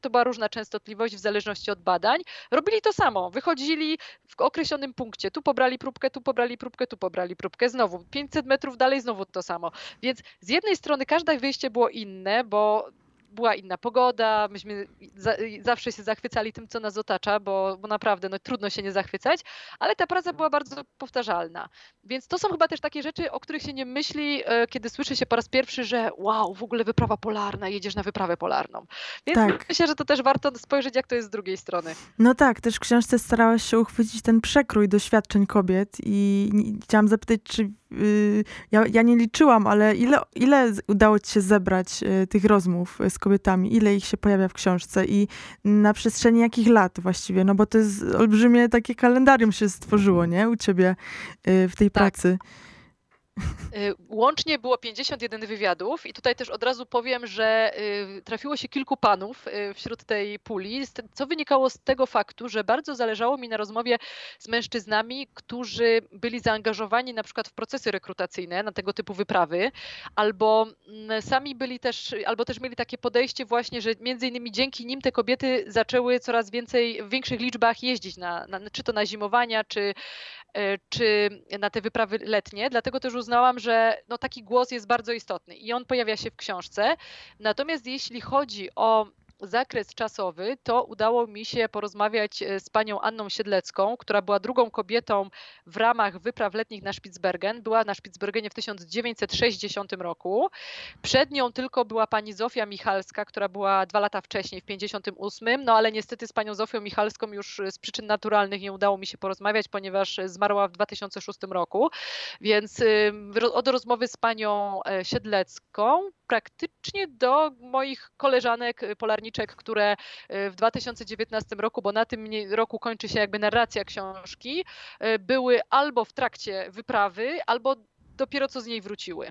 to była różna częstotliwość w zależności od badań, robili to samo, wychodzili w określonym punkcie, tu pobrali próbkę, tu pobrali próbkę, tu pobrali próbkę, znowu 500 metrów dalej znowu to samo, więc z jednej strony każde wyjście było inne, bo była inna pogoda, myśmy za, zawsze się zachwycali tym, co nas otacza, bo, bo naprawdę no, trudno się nie zachwycać, ale ta praca była bardzo powtarzalna. Więc to są chyba też takie rzeczy, o których się nie myśli, e, kiedy słyszy się po raz pierwszy, że wow, w ogóle wyprawa polarna, jedziesz na wyprawę polarną. Więc tak. myślę, że to też warto spojrzeć, jak to jest z drugiej strony. No tak, też w książce starałaś się uchwycić ten przekrój doświadczeń kobiet i chciałam zapytać, czy ja, ja, nie liczyłam, ale ile, ile udało ci się zebrać y, tych rozmów z kobietami? Ile ich się pojawia w książce i na przestrzeni jakich lat właściwie? No bo to jest olbrzymie takie kalendarium się stworzyło, nie? U ciebie y, w tej tak. pracy. Y, łącznie było 51 wywiadów i tutaj też od razu powiem, że y, trafiło się kilku panów y, wśród tej puli, co wynikało z tego faktu, że bardzo zależało mi na rozmowie z mężczyznami, którzy byli zaangażowani na przykład w procesy rekrutacyjne na tego typu wyprawy, albo mm, sami byli też, albo też mieli takie podejście właśnie, że między innymi dzięki nim te kobiety zaczęły coraz więcej, w większych liczbach jeździć na, na czy to na zimowania, czy, czy na te wyprawy letnie, dlatego też uznałam, że no, taki głos jest bardzo istotny i on pojawia się w książce. Natomiast jeśli chodzi o zakres czasowy, to udało mi się porozmawiać e, z panią Anną Siedlecką, która była drugą kobietą w ramach wypraw letnich na Spitsbergen. Była na Spitsbergenie w 1960 roku. Przed nią tylko była pani Zofia Michalska, która była dwa lata wcześniej, w 1958, no ale niestety z panią Zofią Michalską już z przyczyn naturalnych nie udało mi się porozmawiać, ponieważ zmarła w 2006 roku. Więc od rozmowy z panią e, Siedlecką praktycznie do moich koleżanek polarniczek, które y, w 2019 roku, bo na tym roku kończy się jakby narracja książki, y, były albo w trakcie wyprawy, albo dopiero co z niej wróciły.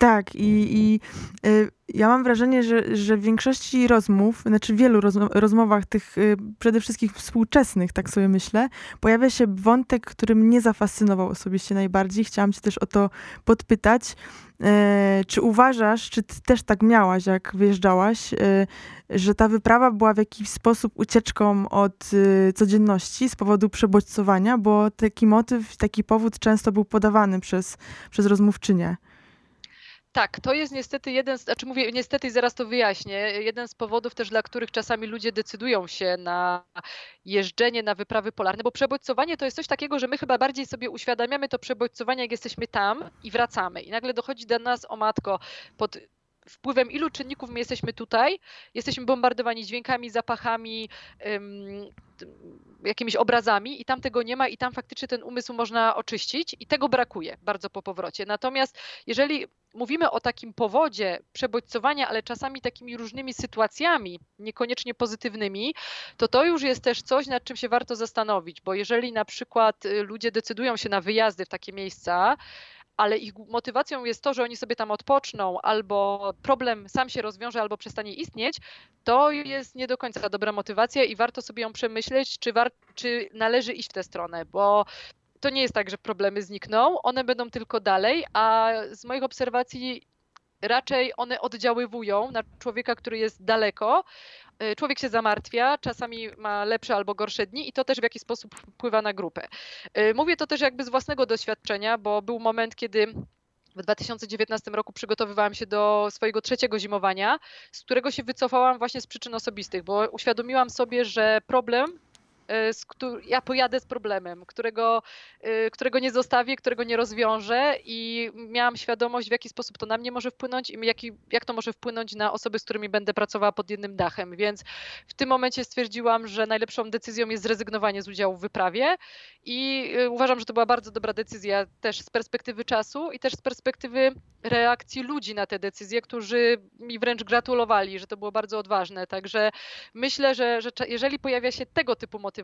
Tak, i, i y, ja mam wrażenie, że, że w większości rozmów, znaczy w wielu rozmowach tych y, przede wszystkim współczesnych, tak sobie myślę, pojawia się wątek, który mnie zafascynował osobiście najbardziej. Chciałam cię też o to podpytać. E, czy uważasz, czy ty też tak miałaś, jak wyjeżdżałaś, e, że ta wyprawa była w jakiś sposób ucieczką od e, codzienności z powodu przebodźcowania, bo taki motyw, taki powód często był podawany przez, przez rozmówczynię. Tak, to jest niestety jeden, z, znaczy mówię niestety zaraz to wyjaśnię, jeden z powodów też, dla których czasami ludzie decydują się na jeżdżenie na wyprawy polarne, bo przebodźcowanie to jest coś takiego, że my chyba bardziej sobie uświadamiamy to przebodźcowanie, jak jesteśmy tam i wracamy. I nagle dochodzi do nas, o matko, pod wpływem ilu czynników my jesteśmy tutaj, jesteśmy bombardowani dźwiękami, zapachami, jakimiś obrazami i tam tego nie ma i tam faktycznie ten umysł można oczyścić i tego brakuje bardzo po powrocie. Natomiast jeżeli mówimy o takim powodzie przebodźcowania, ale czasami takimi różnymi sytuacjami, niekoniecznie pozytywnymi, to to już jest też coś, nad czym się warto zastanowić, bo jeżeli na przykład y, ludzie decydują się na wyjazdy w takie miejsca, ale ich motywacją jest to, że oni sobie tam odpoczną, albo problem sam się rozwiąże, albo przestanie istnieć, to jest nie do końca dobra motywacja i warto sobie ją przemyśleć, czy, war- czy należy iść w tę stronę, bo to nie jest tak, że problemy znikną, one będą tylko dalej, a z moich obserwacji raczej one oddziaływują na człowieka, który jest daleko. Y, człowiek się zamartwia, czasami ma lepsze albo gorsze dni i to też w jakiś sposób wpływa na grupę. Y, mówię to też jakby z własnego doświadczenia, bo był moment, kiedy w 2019 roku przygotowywałam się do swojego trzeciego zimowania, z którego się wycofałam właśnie z przyczyn osobistych, bo uświadomiłam sobie, że problem ja pojadę z problemem, którego, e, którego nie zostawię, którego nie rozwiążę i miałam świadomość, w jaki sposób to na mnie może wpłynąć i jaki, jak to może wpłynąć na osoby, z którymi będę pracowała pod jednym dachem. Więc w tym momencie stwierdziłam, że najlepszą decyzją jest zrezygnowanie z udziału w wyprawie i e, uważam, że to była bardzo dobra decyzja też z perspektywy czasu i też z perspektywy reakcji ludzi na te decyzje, którzy mi wręcz gratulowali, że to było bardzo odważne. Także myślę, że, że jeżeli pojawia się tego typu motywacja,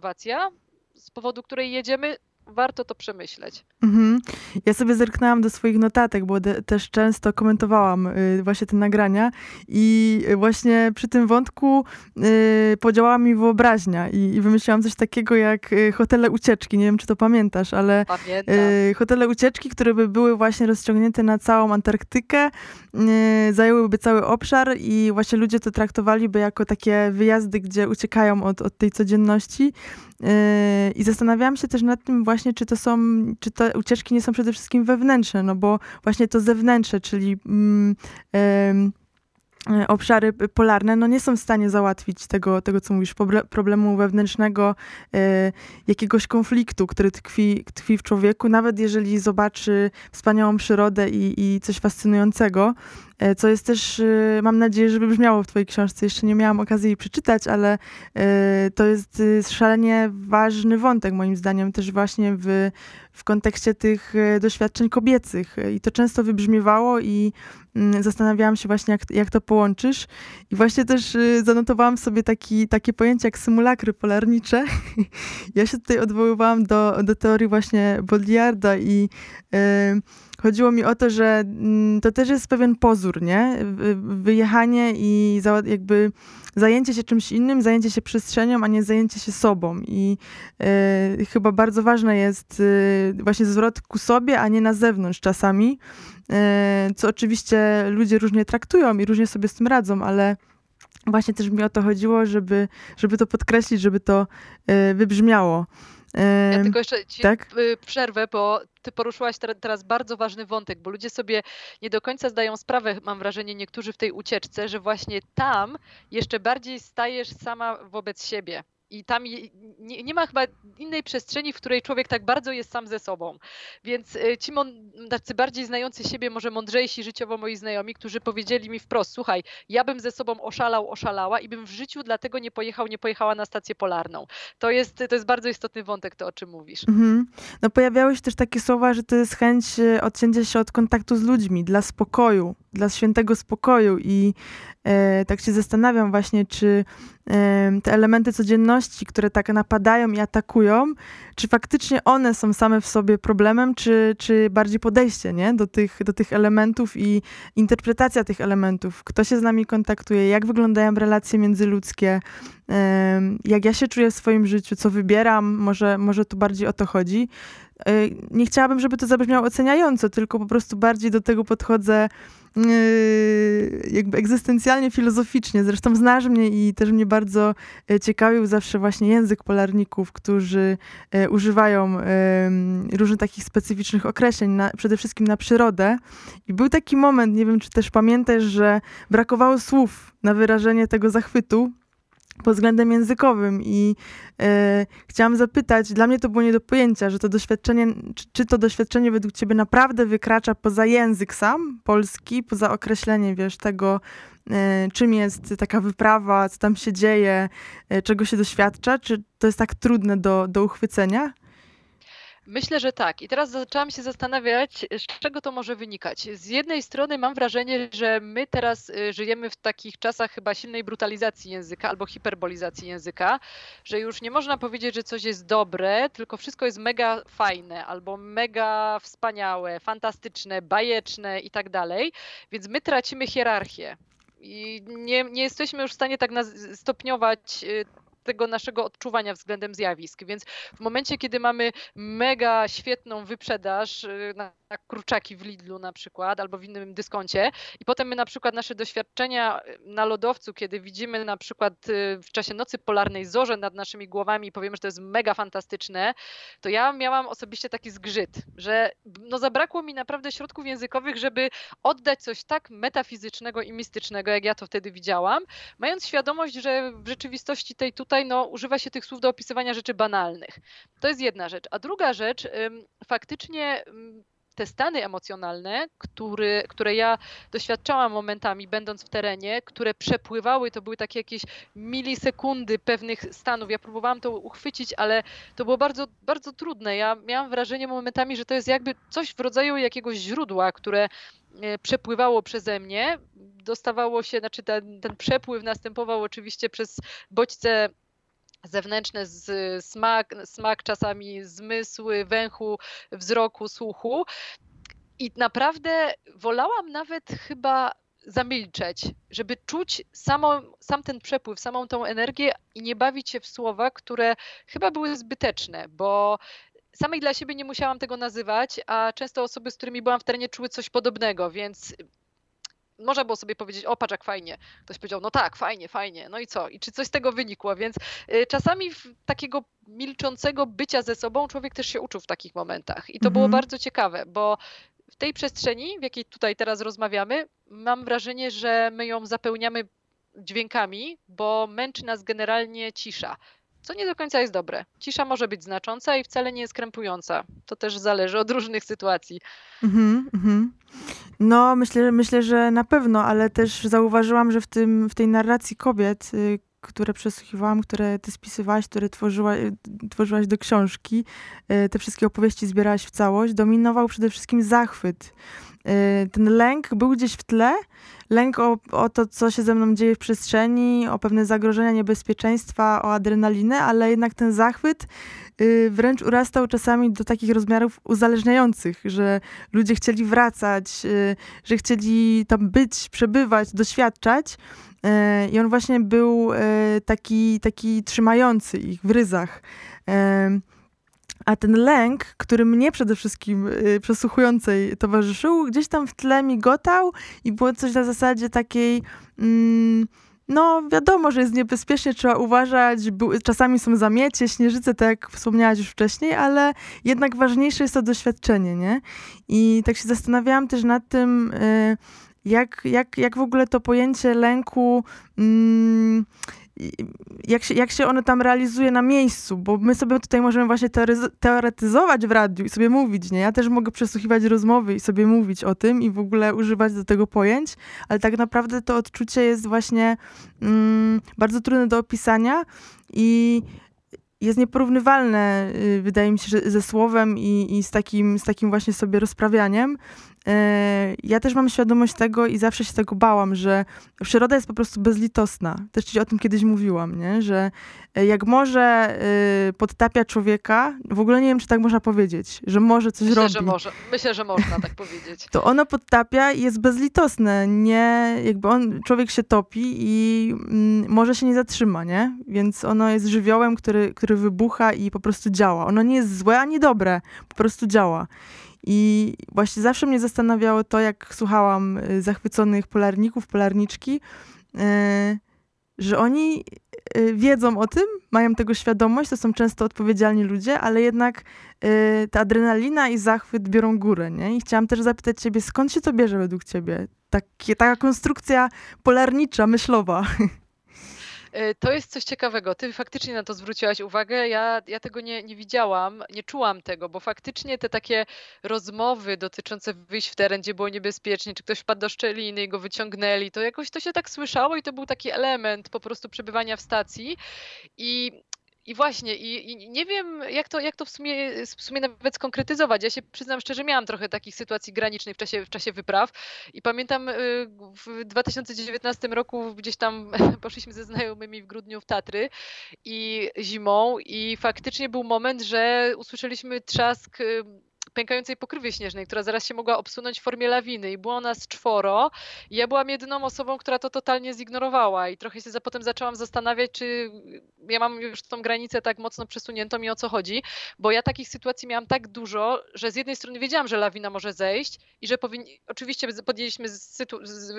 z powodu której jedziemy, warto to przemyśleć. Mhm. Ja sobie zerknęłam do swoich notatek, bo de, też często komentowałam y, właśnie te nagrania i właśnie przy tym wątku y, podziałała mi wyobraźnia i, i, wymyśliłam coś takiego jak y, hotele ucieczki. Nie wiem, czy to pamiętasz, ale y, hotele ucieczki, które by były właśnie rozciągnięte na całą Antarktykę, y, zajęłyby cały obszar i właśnie ludzie to traktowaliby jako takie wyjazdy, gdzie uciekają od, od tej codzienności. Yy, I zastanawiałam się też nad tym właśnie, czy to są, czy te ucieczki nie są przede wszystkim wewnętrzne, no bo właśnie to zewnętrzne, czyli mm, yy, obszary polarne no nie są w stanie załatwić tego, tego co mówisz, problemu wewnętrznego, yy, jakiegoś konfliktu, który tkwi, tkwi w człowieku, nawet jeżeli zobaczy wspaniałą przyrodę i, i coś fascynującego. E, co jest też, e, mam nadzieję, że wybrzmiało w twojej książce. Jeszcze nie miałam okazji jej przeczytać, ale e, to jest szalenie ważny wątek moim zdaniem też właśnie w, w kontekście tych doświadczeń kobiecych. I to często wybrzmiewało i mm, zastanawiałam się właśnie, jak, jak to połączysz. I właśnie też zanotowałam sobie taki, takie pojęcie jak symulakry polarnicze. ja się tutaj odwoływałam do, do teorii właśnie Baudrillarda i Chodziło mi o to, że mm, to też jest pewien pozór, nie? Wyjechanie i jakby zajęcie się czymś innym, zajęcie się przestrzenią, a nie zajęcie się sobą. I y, chyba bardzo ważne jest y, właśnie zwrot ku sobie, a nie na zewnątrz czasami, y, co oczywiście ludzie różnie traktują i różnie sobie z tym radzą, ale właśnie też mi o to chodziło, żeby, żeby to podkreślić, żeby to wybrzmiało. Ja tylko jeszcze ci tak? przerwę, bo ty poruszyłaś teraz bardzo ważny wątek, bo ludzie sobie nie do końca zdają sprawę, mam wrażenie, niektórzy w tej ucieczce, że właśnie tam jeszcze bardziej stajesz sama wobec siebie. I tam nie, nie, ma chyba innej przestrzeni, w której człowiek tak bardzo jest sam ze sobą. Więc y, ci tacy bardziej znający siebie, może mądrzejsi życiowo moi znajomi, którzy powiedzieli mi wprost, słuchaj, ja bym ze sobą oszalał, oszalała i bym w życiu dlatego nie pojechał, nie pojechała na stację polarną. To jest, to jest bardzo istotny wątek, to o czym mówisz. Mhm. No pojawiały się też takie słowa, że to jest chęć y, odcięcia się od kontaktu z ludźmi, dla spokoju, dla świętego spokoju i e, tak się zastanawiam właśnie, czy e, te elementy codzienności, które tak napadają i atakują, czy faktycznie one są same w sobie problemem, czy, czy bardziej podejście nie? Do, tych, do tych elementów i interpretacja tych elementów. Kto się z nami kontaktuje, jak wyglądają relacje międzyludzkie, jak ja się czuję w swoim życiu, co wybieram, może, może tu bardziej o to chodzi. E, nie chciałabym, żeby to zabrzmiało oceniająco, tylko po prostu bardziej do tego podchodzę jakby egzystencjalnie, filozoficznie. Zresztą znasz mnie i też mnie bardzo e, ciekawił zawsze właśnie język polarników, którzy e, używają różnych takich specyficznych określeń, na, przede wszystkim na przyrodę. I był taki moment, nie wiem czy też pamiętasz, że brakowało słów na wyrażenie tego zachwytu pod względem językowym i e, chciałam zapytać, dla mnie to było nie do pojęcia, że to doświadczenie, czy, czy, to doświadczenie według ciebie naprawdę wykracza poza język sam, polski, poza określenie, wiesz, tego, e, czym jest taka wyprawa, co tam się dzieje, e, czego się doświadcza, czy to jest tak trudne do, do uchwycenia? Myślę, że tak. I teraz zaczęłam się zastanawiać, z czego to może wynikać. Z jednej strony mam wrażenie, że my teraz y, żyjemy w takich czasach chyba silnej brutalizacji języka albo hiperbolizacji języka, że już nie można powiedzieć, że coś jest dobre, tylko wszystko jest mega fajne albo mega wspaniałe, fantastyczne, bajeczne i tak dalej. Więc my tracimy hierarchię. I nie, nie jesteśmy już w stanie tak stopniować y, tego naszego odczuwania względem zjawisk. Więc w momencie, kiedy mamy mega świetną wyprzedaż y, na na w Lidlu na przykład, albo w innym dyskoncie i potem my na przykład nasze doświadczenia y, na lodowcu, kiedy widzimy na przykład y, w czasie nocy polarnej zorze nad naszymi głowami i powiemy, że to jest mega fantastyczne, to ja miałam osobiście taki zgrzyt, że no zabrakło mi naprawdę środków językowych, żeby oddać coś tak metafizycznego i mistycznego, jak ja to wtedy widziałam, mając świadomość, że w rzeczywistości tej tutaj no, używa się tych słów do opisywania rzeczy banalnych. To jest jedna rzecz. A druga rzecz, faktycznie te stany emocjonalne, który, które ja doświadczałam momentami, będąc w terenie, które przepływały, to były takie jakieś milisekundy pewnych stanów. Ja próbowałam to uchwycić, ale to było bardzo, bardzo trudne. Ja miałam wrażenie momentami, że to jest jakby coś w rodzaju jakiegoś źródła, które e, przepływało przeze mnie. Dostawało się, znaczy ten, ten przepływ następował oczywiście przez bodźce zewnętrzne, z, smak, smak, czasami zmysły, węchu, wzroku, słuchu. I naprawdę wolałam nawet chyba zamilczeć, żeby czuć samą, sam ten przepływ, samą tą energię i nie bawić się w słowa, które chyba były zbyteczne, bo samej dla siebie nie musiałam tego nazywać, a często osoby, z którymi byłam w terenie, czuły coś podobnego, więc można było sobie powiedzieć, o patrz jak fajnie. Ktoś powiedział, no tak, fajnie, fajnie. No i co? I czy coś z tego wynikło? Więc y, czasami takiego milczącego bycia ze sobą człowiek też się uczył w takich momentach. I to mhm. było bardzo ciekawe, bo w tej przestrzeni, w jakiej tutaj teraz rozmawiamy, mam wrażenie, że my ją zapełniamy dźwiękami, bo męczy nas generalnie cisza co nie do końca jest dobre. Cisza może być znacząca i wcale nie jest krępująca. To też zależy od różnych sytuacji. Mm -hmm. No, myślę, myślę, że na pewno, ale też zauważyłam, że w, tym, w tej narracji kobiet, y, które przesłuchiwałam, które ty spisywałaś, które tworzyła, y, tworzyłaś do książki, y, te wszystkie opowieści zbierałaś w całość, dominował przede wszystkim zachwyt. Ten lęk był gdzieś w tle, lęk o, o to, co się ze mną dzieje w przestrzeni, o pewne zagrożenia, niebezpieczeństwa, o adrenalinę, ale jednak ten zachwyt y, wręcz urastał czasami do takich rozmiarów uzależniających, że ludzie chcieli wracać, y, że chcieli tam być, przebywać, doświadczać. Y, I on właśnie był y, taki, taki trzymający ich w ryzach. Y, a ten lęk, który mnie przede wszystkim przesłuchującej towarzyszył, gdzieś tam w tle migotał i było coś na zasadzie takiej. Mm, no, wiadomo, że jest niebezpiecznie, trzeba uważać. Czasami są zamiecie, śnieżyce, tak jak wspomniałaś już wcześniej, ale jednak ważniejsze jest to doświadczenie, nie? I tak się zastanawiałam też nad tym, y, jak, jak, jak w ogóle to pojęcie lęku. Mm, jak się, jak się ono tam realizuje na miejscu, bo my sobie tutaj możemy właśnie teoretyzować w radiu i sobie mówić, nie? Ja też mogę przesłuchiwać rozmowy i sobie mówić o tym i w ogóle używać do tego pojęć, ale tak naprawdę to odczucie jest właśnie mm, bardzo trudne do opisania i jest nieporównywalne, y, wydaje mi się, ze słowem i, i z, takim, z takim właśnie sobie rozprawianiem. E, ja też mam świadomość tego i zawsze się tego bałam, że przyroda jest po prostu bezlitosna. Też ci o tym kiedyś mówiłam, nie? że e, jak może e, podtapia człowieka, w ogóle nie wiem, czy tak można powiedzieć, że może coś Myślę, robi. Że może. Myślę, że można tak powiedzieć. To ono podtapia i jest bezlitosne. Nie, jakby on, człowiek się topi i mm, może się nie zatrzyma, nie? Więc ono jest żywiołem, który, który wybucha i po prostu działa. Ono nie jest złe ani dobre, po prostu działa. I właśnie zawsze mnie zastanawiało to, jak słuchałam y, zachwyconych polarników, polarniczki, y, że oni y, wiedzą o tym, mają tego świadomość, to są często odpowiedzialni ludzie, ale jednak ta adrenalina i zachwyt biorą górę, nie? I chciałam też zapytać ciebie, skąd się to bierze według ciebie? Takie, taka konstrukcja polarnicza, myślowa. E, to jest coś ciekawego. Ty faktycznie na to zwróciłaś uwagę. Ja, ja tego nie, nie widziałam, nie czułam tego, bo faktycznie te takie rozmowy dotyczące wyjść w teren, gdzie było niebezpiecznie, czy ktoś wpadł do szczeliny i go wyciągnęli, to jakoś to się tak słyszało i to był taki element po prostu przebywania w stacji. I i właśnie, i, i, nie wiem, jak to, jak to w, sumie, w sumie nawet skonkretyzować. Ja się przyznam szczerze, miałam trochę takich sytuacji granicznych w czasie, w czasie wypraw i pamiętam y, w 2019 roku gdzieś tam poszliśmy ze znajomymi w grudniu w Tatry i zimą i faktycznie był moment, że usłyszeliśmy trzask y, pękającej pokrywy śnieżnej, która zaraz się mogła obsunąć w formie lawiny i było nas czworo. I ja byłam jedyną osobą, która to totalnie zignorowała i trochę się za, potem zaczęłam zastanawiać, czy ja mam już tą granicę tak mocno przesuniętą i o co chodzi, bo ja takich sytuacji miałam tak dużo, że z jednej strony wiedziałam, że lawina może zejść i że powinni, oczywiście podjęliśmy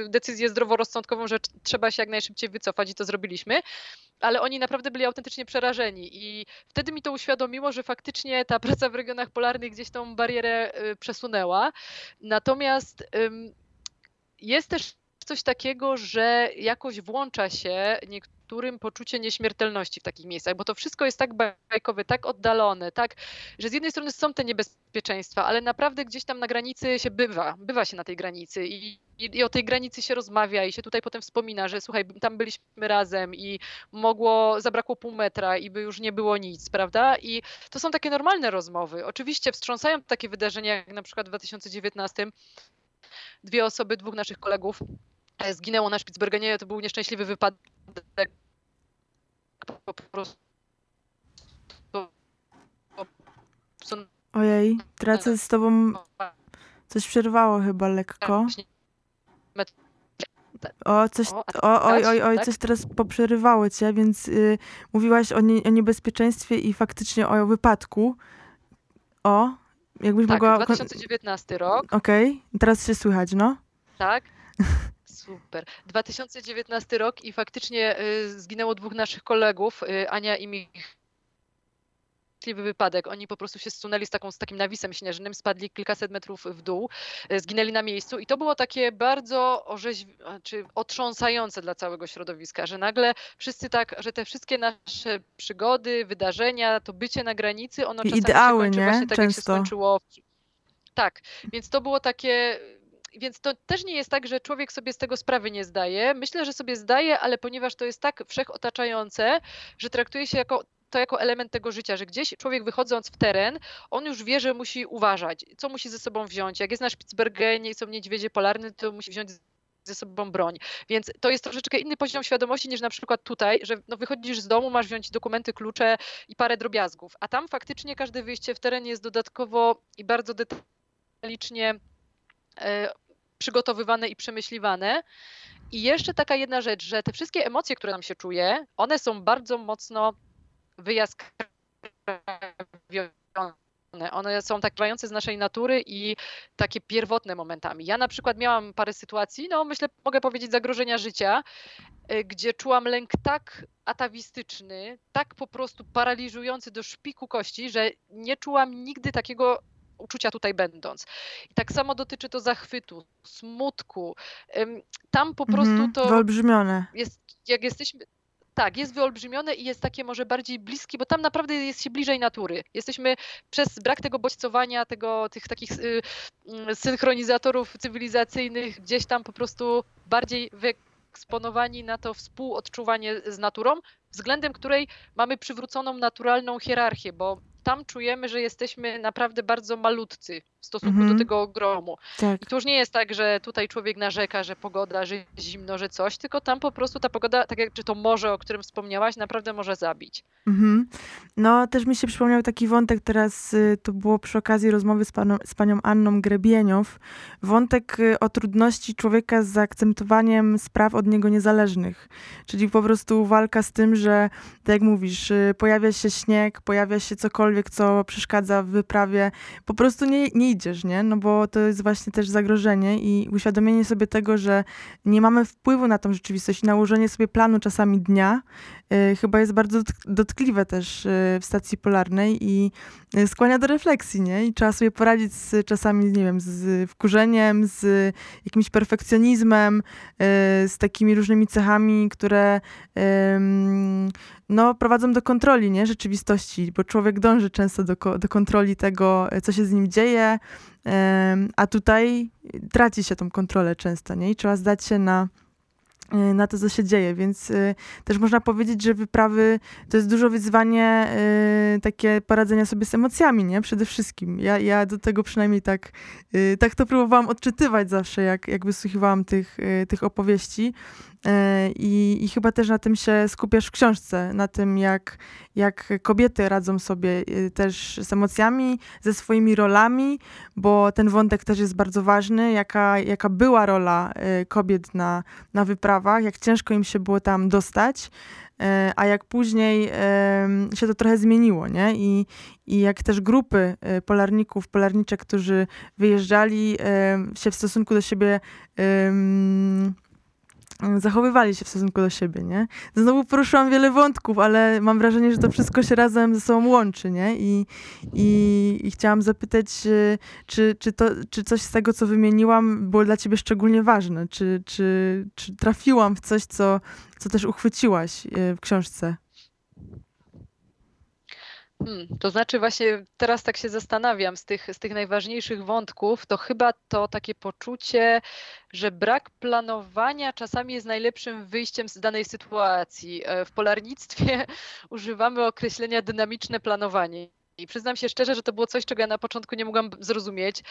decyzję zdroworozsądkową, że trzeba się jak najszybciej wycofać i to zrobiliśmy, ale oni naprawdę byli autentycznie przerażeni i wtedy mi to uświadomiło, że faktycznie ta praca w regionach polarnych gdzieś tą barierę y, przesunęła. Natomiast jest też coś takiego, że jakoś włącza się niektórym poczucie nieśmiertelności w takich miejscach, bo to wszystko jest tak bajkowe, tak oddalone, tak, że z jednej strony są te niebezpieczeństwa, ale naprawdę gdzieś tam na granicy się bywa, bywa się na tej granicy i, i, i o tej granicy się rozmawia i się tutaj potem wspomina, że słuchaj, tam byliśmy razem i mogło, zabrakło pół metra i by już nie było nic, prawda? I to są takie normalne rozmowy. Oczywiście wstrząsają takie wydarzenia, jak na przykład w 2019 dwie osoby, dwóch naszych kolegów E, zginęło na Spitsbergenie, to był nieszczęśliwy wypadek. Po prostu. Ojej, tracę z tobą. Coś przerwało chyba lekko. O, coś, o, oj, oj, oj, coś teraz poprzerywało cię, więc y, mówiłaś o, nie, o, niebezpieczeństwie i faktycznie o wypadku. O, jakbyś tak, mogła... 2019 rok. Okej, okay. teraz się słychać, no. Tak. Super. 2019 rok i faktycznie y, zginęło dwóch naszych kolegów, y, Ania i Mich. Szczęśliwy wypadek. Oni po prostu się zsunęli z, taką, z takim nawisem śnieżnym, spadli kilkaset metrów w dół, y, zginęli na miejscu i to było takie bardzo czy otrząsające dla całego środowiska, że nagle wszyscy tak, że te wszystkie nasze przygody, wydarzenia, to bycie na granicy, ono czasami ideały, się kończy nie? właśnie tak, jak się Często. skończyło. Tak, więc to było takie więc to też nie jest tak, że człowiek sobie z tego sprawy nie zdaje. Myślę, że sobie zdaje, ale ponieważ to jest tak wszechotaczające, że traktuje się jako, to jako element tego życia, że gdzieś człowiek wychodząc w teren, on już wie, że musi uważać, co musi ze sobą wziąć. Jak jest na Spitsbergenie i są niedźwiedzie polarne, to musi wziąć ze sobą broń. Więc to jest troszeczkę inny poziom świadomości niż na przykład tutaj, że no wychodzisz z domu, masz wziąć dokumenty, klucze i parę drobiazgów. A tam faktycznie każde wyjście w teren jest dodatkowo i bardzo detalicznie e, przygotowywane i przemyśliwane. I jeszcze taka jedna rzecz, że te wszystkie emocje, które nam się czuje, one są bardzo mocno wyjaskrawione. One są tak wypływające z naszej natury i takie pierwotne momentami. Ja na przykład miałam parę sytuacji, no myślę, mogę powiedzieć zagrożenia życia, y, gdzie czułam lęk tak atawistyczny, tak po prostu paraliżujący do szpiku kości, że nie czułam nigdy takiego uczucia tutaj będąc. I tak samo dotyczy to zachwytu, smutku. Tam po prostu Mhm, to Wyolbrzymione. jest, jak jesteśmy, tak, jest wyolbrzymione i jest takie może bardziej bliskie, bo tam naprawdę jest się bliżej natury. Jesteśmy przez brak tego bodźcowania, tego, tych takich y, y, synchronizatorów cywilizacyjnych, gdzieś tam po prostu bardziej wyeksponowani na to współodczuwanie z naturą, względem której mamy przywróconą naturalną hierarchię, bo tam czujemy, że jesteśmy naprawdę bardzo malutcy w stosunku Mhm. do tego ogromu. Tak. I to już nie jest tak, że tutaj człowiek narzeka, że pogoda, że zimno, że coś, tylko tam po prostu ta pogoda, tak jak czy to morze, o którym wspomniałaś, naprawdę może zabić. Mhm. No, też mi się przypomniał taki wątek teraz, y, to było przy okazji rozmowy z, paną, z panią Anną Grebieniow, wątek y, o trudności człowieka z zaakceptowaniem spraw od niego niezależnych, czyli po prostu walka z tym, że tak jak mówisz, y, pojawia się śnieg, pojawia się cokolwiek, co przeszkadza w wyprawie, po prostu nie, nie idziesz, nie? No bo to jest właśnie też zagrożenie i uświadomienie sobie tego, że nie mamy wpływu na tą rzeczywistość nałożenie sobie planu czasami dnia, chyba jest bardzo dotk- dotkliwe też y, w stacji polarnej i y, skłania do refleksji, nie? I trzeba sobie poradzić z czasami, nie wiem, z wkurzeniem, z jakimś perfekcjonizmem, z takimi różnymi cechami, które no, prowadzą do kontroli, nie? Rzeczywistości, bo człowiek dąży często do, do kontroli tego, co się z nim dzieje, a tutaj traci się tą kontrolę często, nie? I trzeba zdać się na na to, co się dzieje, więc y, też można powiedzieć, że wyprawy to jest dużo wyzwanie y, takie poradzenia sobie z emocjami, nie? Przede wszystkim. Ja, ja do tego przynajmniej tak, y, tak to próbowałam odczytywać zawsze, jak, jak wysłuchiwałam tych, y, tych opowieści. Y, I, I chyba też na tym się skupiasz w książce, na tym, jak, jak kobiety radzą sobie y, też z emocjami, ze swoimi rolami, bo ten wątek też jest bardzo ważny, jaka, jaka była rola y, kobiet na, na wyprawach, jak ciężko im się było tam dostać, e, a jak później się to trochę zmieniło, nie? I, i jak też grupy e, polarników, polarniczek, którzy wyjeżdżali, się w stosunku do siebie zachowywali się w stosunku do siebie, nie? Znowu poruszyłam wiele wątków, ale mam wrażenie, że to wszystko się razem ze sobą łączy, nie? I, i, i chciałam zapytać, e, czy, czy, to, czy coś z tego, co wymieniłam, było dla ciebie szczególnie ważne? Czy, czy, czy trafiłam w coś, co, co też uchwyciłaś e, w książce? Hmm, to znaczy właśnie teraz tak się zastanawiam z tych, z tych najważniejszych wątków, to chyba to takie poczucie, że brak planowania czasami jest najlepszym wyjściem z danej sytuacji. E, W polarnictwie używamy określenia dynamiczne planowanie. I przyznam się szczerze, że to było coś, czego ja na początku nie mogłam zrozumieć,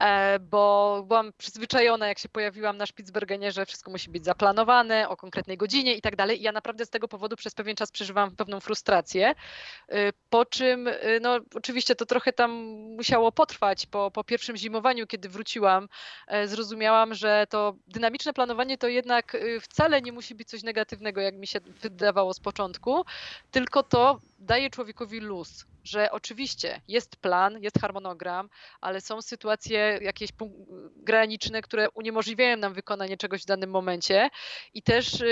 e, bo byłam przyzwyczajona, jak się pojawiłam na Spitsbergenie, że wszystko musi być zaplanowane o konkretnej godzinie i tak dalej. I ja naprawdę z tego powodu przez pewien czas przeżywałam pewną frustrację. E, po czym, e, no oczywiście to trochę tam musiało potrwać. Po, po pierwszym zimowaniu, kiedy wróciłam, zrozumiałam, że to dynamiczne planowanie to jednak wcale nie musi być coś negatywnego, jak mi się wydawało z początku, tylko to daje człowiekowi luz, że oczywiście jest plan, jest harmonogram, ale są sytuacje jakieś graniczne, które uniemożliwiają nam wykonanie czegoś w danym momencie i też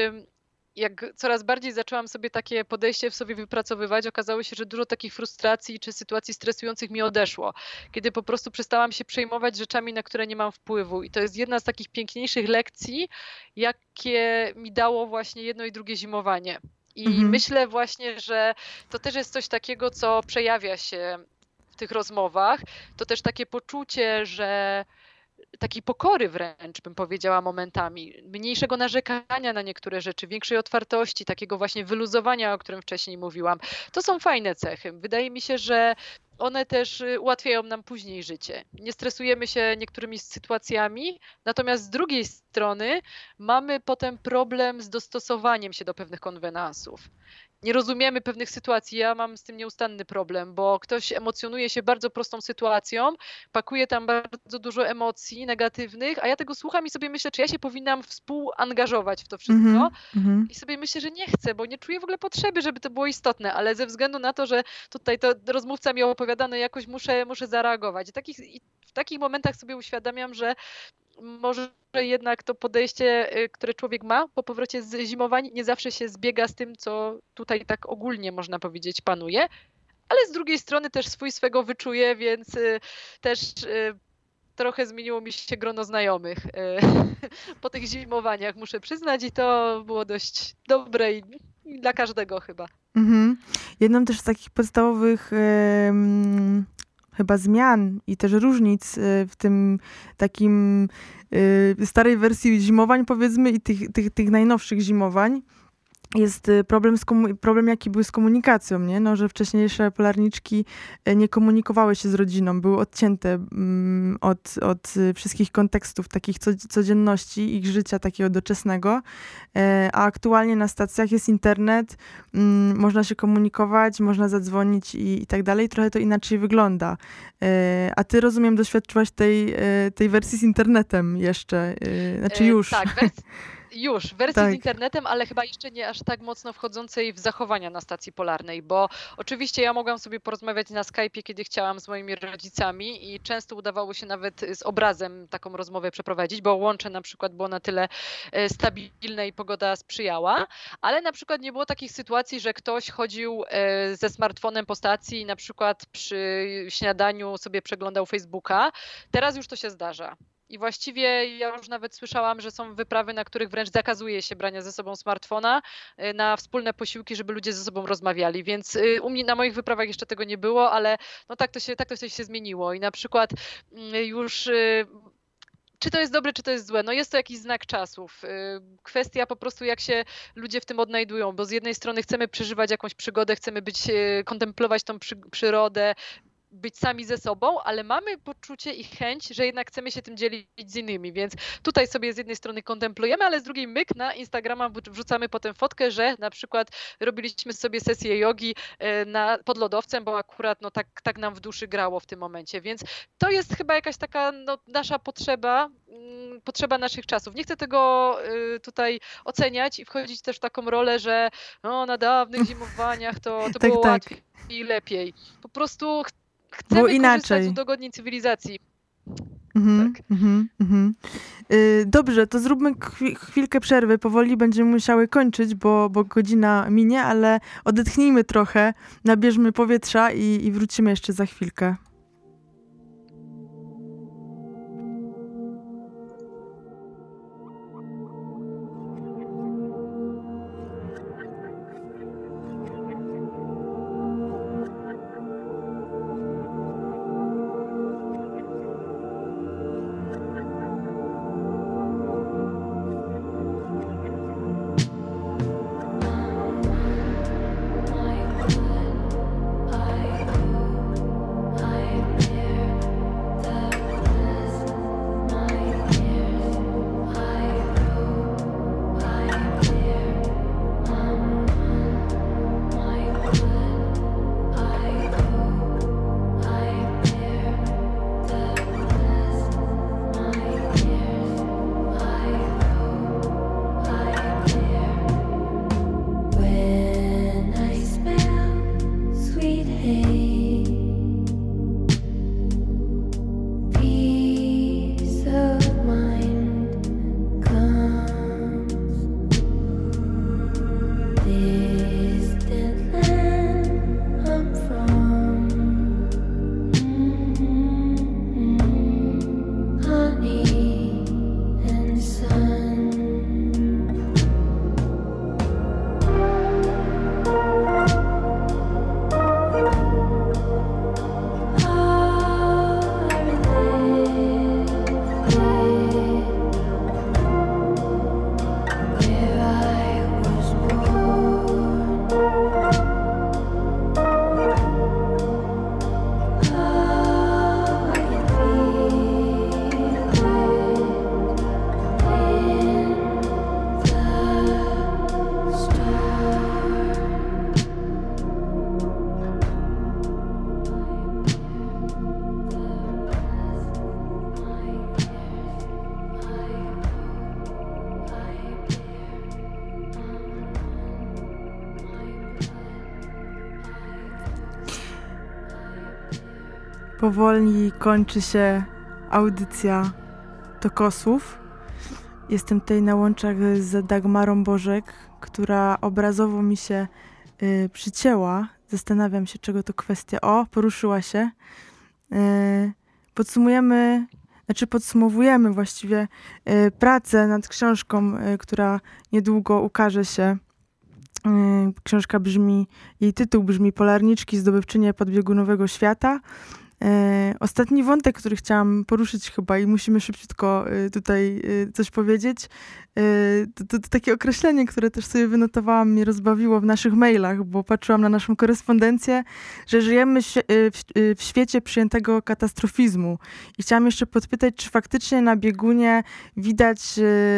jak coraz bardziej zaczęłam sobie takie podejście w sobie wypracowywać, okazało się, że dużo takich frustracji czy sytuacji stresujących mi odeszło, kiedy po prostu przestałam się przejmować rzeczami, na które nie mam wpływu. I to jest jedna z takich piękniejszych lekcji, jakie mi dało właśnie jedno i drugie zimowanie. I mhm. myślę właśnie, że to też jest coś takiego, co przejawia się w tych rozmowach. To też takie poczucie, że takiej pokory wręcz, bym powiedziała momentami, mniejszego narzekania na niektóre rzeczy, większej otwartości, takiego właśnie wyluzowania, o którym wcześniej mówiłam. To są fajne cechy. Wydaje mi się, że one też y, ułatwiają nam później życie. Nie stresujemy się niektórymi sytuacjami, natomiast z drugiej strony mamy potem problem z dostosowaniem się do pewnych konwenansów nie rozumiemy pewnych sytuacji. Ja mam z tym nieustanny problem, bo ktoś emocjonuje się bardzo prostą sytuacją, pakuje tam bardzo dużo emocji negatywnych, a ja tego słucham i sobie myślę, czy ja się powinnam współangażować w to wszystko. Mm -hmm. I sobie myślę, że nie chcę, bo nie czuję w ogóle potrzeby, żeby to było istotne, ale ze względu na to, że tutaj to rozmówca mi opowiada, no jakoś muszę, muszę zareagować. I, takich, I w takich momentach sobie uświadamiam, że może jednak to podejście, y, które człowiek ma po powrocie z zimowań, nie zawsze się zbiega z tym, co tutaj tak ogólnie można powiedzieć panuje, ale z drugiej strony też swój swego wyczuje, więc y, też y, trochę zmieniło mi się grono znajomych po tych zimowaniach, muszę przyznać, i to było dość dobre i dla każdego chyba. Mhm. Jedną też z takich podstawowych chyba zmian i też różnic y, w tym takim y, starej wersji zimowań, powiedzmy, i tych, tych, tych najnowszych zimowań jest y, problem, z problem, jaki był z komunikacją, nie? No, że wcześniejsze polarniczki y, nie komunikowały się z rodziną, były odcięte mm, od, od y, wszystkich kontekstów takich codzienności ich życia takiego doczesnego, e, a aktualnie na stacjach jest internet, mm, można się komunikować, można zadzwonić i, i tak dalej, trochę to inaczej wygląda. E, a ty, rozumiem, doświadczyłaś tej, e, tej wersji z internetem jeszcze, znaczy już. tak, wersji już, wersji tak. z internetem, ale chyba jeszcze nie aż tak mocno wchodzącej w zachowania na stacji polarnej, bo oczywiście ja mogłam sobie porozmawiać na Skype'ie, kiedy chciałam z moimi rodzicami i często udawało się nawet z obrazem taką rozmowę przeprowadzić, bo łącze na przykład było na tyle e, stabilne i pogoda sprzyjała, ale na przykład nie było takich sytuacji, że ktoś chodził e, ze smartfonem po stacji i na przykład przy śniadaniu sobie przeglądał Facebooka. Teraz już to się zdarza. I właściwie ja już nawet słyszałam, że są wyprawy, na których wręcz zakazuje się brania ze sobą smartfona y, na wspólne posiłki, żeby ludzie ze sobą rozmawiali. Więc y, u mnie na moich wyprawach jeszcze tego nie było, ale no tak to się, tak to się zmieniło. I na przykład mm, już y, czy to jest dobre, czy to jest złe? No jest to jakiś znak czasów. Kwestia po prostu, jak się ludzie w tym odnajdują, bo z jednej strony chcemy przeżywać jakąś przygodę, chcemy być, kontemplować tą przy, przyrodę, być sami ze sobą, ale mamy poczucie i chęć, że jednak chcemy się tym dzielić z innymi, więc tutaj sobie z jednej strony kontemplujemy, ale z drugiej myk na Instagrama wrzucamy potem fotkę, że na przykład robiliśmy sobie sesję jogi e, na, pod lodowcem, bo akurat no, tak, tak nam w duszy grało w tym momencie, więc to jest chyba jakaś taka no, nasza potrzeba, mm, potrzeba naszych czasów. Nie chcę tego y, tutaj oceniać i wchodzić też w taką rolę, że no, na dawnych zimowaniach to, to tak, było tak. łatwiej i lepiej. Po prostu chcemy Bo inaczej. z udogodnień cywilizacji. Mhm, tak. mhm, mhm. Y, dobrze, to zróbmy chwilkę przerwy. Powoli będziemy musiały kończyć, bo, bo godzina minie, ale odetchnijmy trochę, nabierzmy powietrza i, i wrócimy jeszcze za chwilkę. day. Powoli kończy się audycja Tokosów. Jestem tutaj na łączach z Dagmarą Bożek, która obrazowo mi się y, przycięła. Zastanawiam się, czego to kwestia. O, poruszyła się. Y, podsumujemy, znaczy podsumowujemy właściwie y, pracę nad książką, y, która niedługo ukaże się Y, książka brzmi, jej tytuł brzmi Polarniczki, zdobywczynie podbiegunowego świata. Y, ostatni wątek, który chciałam poruszyć chyba i musimy szybciutko y, tutaj coś powiedzieć, to, to, to, takie określenie, które też sobie wynotowałam, mnie rozbawiło w naszych mailach, bo patrzyłam na naszą korespondencję, że żyjemy w, świecie przyjętego katastrofizmu. I chciałam jeszcze podpytać, czy faktycznie na biegunie widać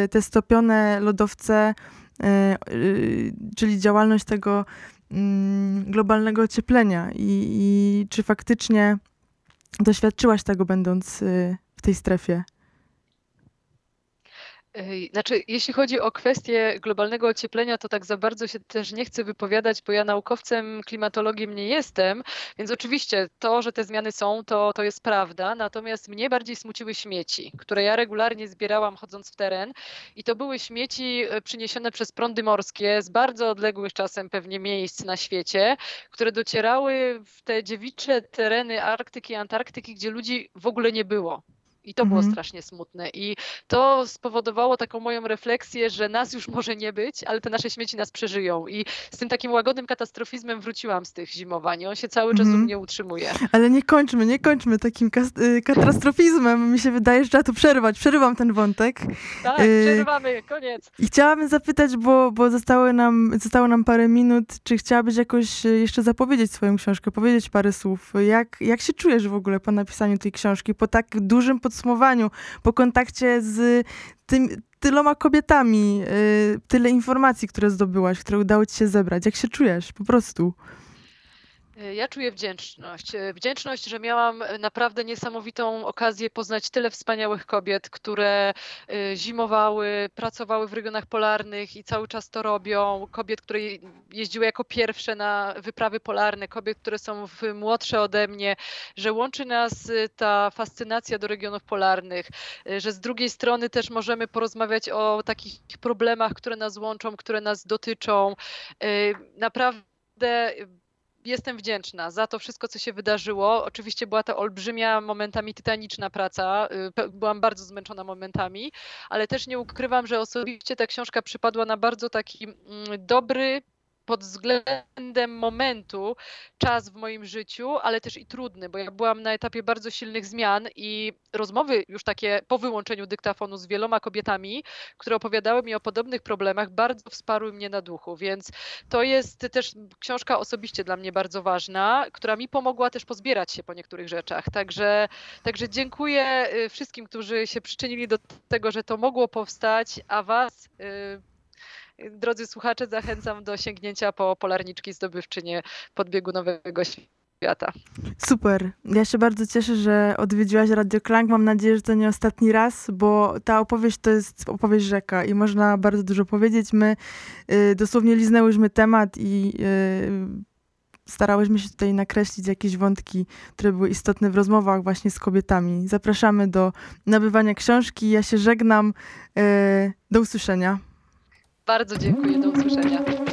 te stopione lodowce, E, czyli działalność tego mm, globalnego ocieplenia i, i czy faktycznie doświadczyłaś tego będąc y, w tej strefie? Znaczy, jeśli chodzi o kwestię globalnego ocieplenia, to tak za bardzo się też nie chcę wypowiadać, bo ja naukowcem, klimatologiem nie jestem, więc oczywiście to, że te zmiany są, to, to jest prawda. Natomiast mnie bardziej smuciły śmieci, które ja regularnie zbierałam chodząc w teren i to były śmieci e, przyniesione przez prądy morskie z bardzo odległych czasem pewnie miejsc na świecie, które docierały w te dziewicze tereny Arktyki i Antarktyki, gdzie ludzi w ogóle nie było. I to było mhm. strasznie smutne. I to spowodowało taką moją refleksję, że nas już może nie być, ale te nasze śmieci nas przeżyją. I z tym takim łagodnym katastrofizmem wróciłam z tych zimowań. On się cały czas mhm. u mnie utrzymuje. Ale nie kończmy, nie kończmy takim y, katastrofizmem. Mi się wydaje, że trzeba tu przerwać. Przerywam ten wątek. Tak, y przerywamy, koniec. I chciałabym zapytać, bo, bo zostało, nam, zostało nam parę minut, czy chciałabyś jakoś y, jeszcze zapowiedzieć swoją książkę, powiedzieć parę słów. Jak, jak się czujesz w ogóle po napisaniu tej książki, po tak dużym podsumowaniu, po kontakcie z tym, tyloma kobietami, y, tyle informacji, które zdobyłaś, które udało ci się zebrać. Jak się czujesz po prostu? Ja czuję wdzięczność. Wdzięczność, że miałam naprawdę niesamowitą okazję poznać tyle wspaniałych kobiet, które y, zimowały, pracowały w regionach polarnych i cały czas to robią. Kobiet, które jeździły jako pierwsze na wyprawy polarne, kobiet, które są młodsze ode mnie, że łączy nas y, ta fascynacja do regionów polarnych, y, że z drugiej strony też możemy porozmawiać o takich problemach, które nas łączą, które nas dotyczą. Naprawdę jestem wdzięczna za to wszystko, co się wydarzyło. Oczywiście była to olbrzymia, momentami tytaniczna praca. Y, byłam bardzo zmęczona momentami, ale też nie ukrywam, że osobiście ta książka przypadła na bardzo taki mm, dobry, pod względem momentu czas w moim życiu, ale też i trudny, bo ja byłam na etapie bardzo silnych zmian i rozmowy już takie po wyłączeniu dyktafonu z wieloma kobietami, które opowiadały mi o podobnych problemach, bardzo wsparły mnie na duchu, więc to jest też książka osobiście dla mnie bardzo ważna, która mi pomogła też pozbierać się po niektórych rzeczach. Także, także dziękuję y, wszystkim, którzy się przyczynili do tego, że to mogło powstać, a Was y, drodzy słuchacze, zachęcam do sięgnięcia po polarniczki zdobywczynie podbiegunowego świata. Super. Ja się bardzo cieszę, że odwiedziłaś Radio Klang. Mam nadzieję, że to nie ostatni raz, bo ta opowieść to jest opowieść rzeka i można bardzo dużo powiedzieć. My y, dosłownie liznęłyśmy temat i y, starałyśmy się tutaj nakreślić jakieś wątki, które były istotne w rozmowach właśnie z kobietami. Zapraszamy do nabywania książki. Ja się żegnam. Y, do usłyszenia. Bardzo dziękuję, do usłyszenia. Radio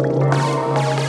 Klang.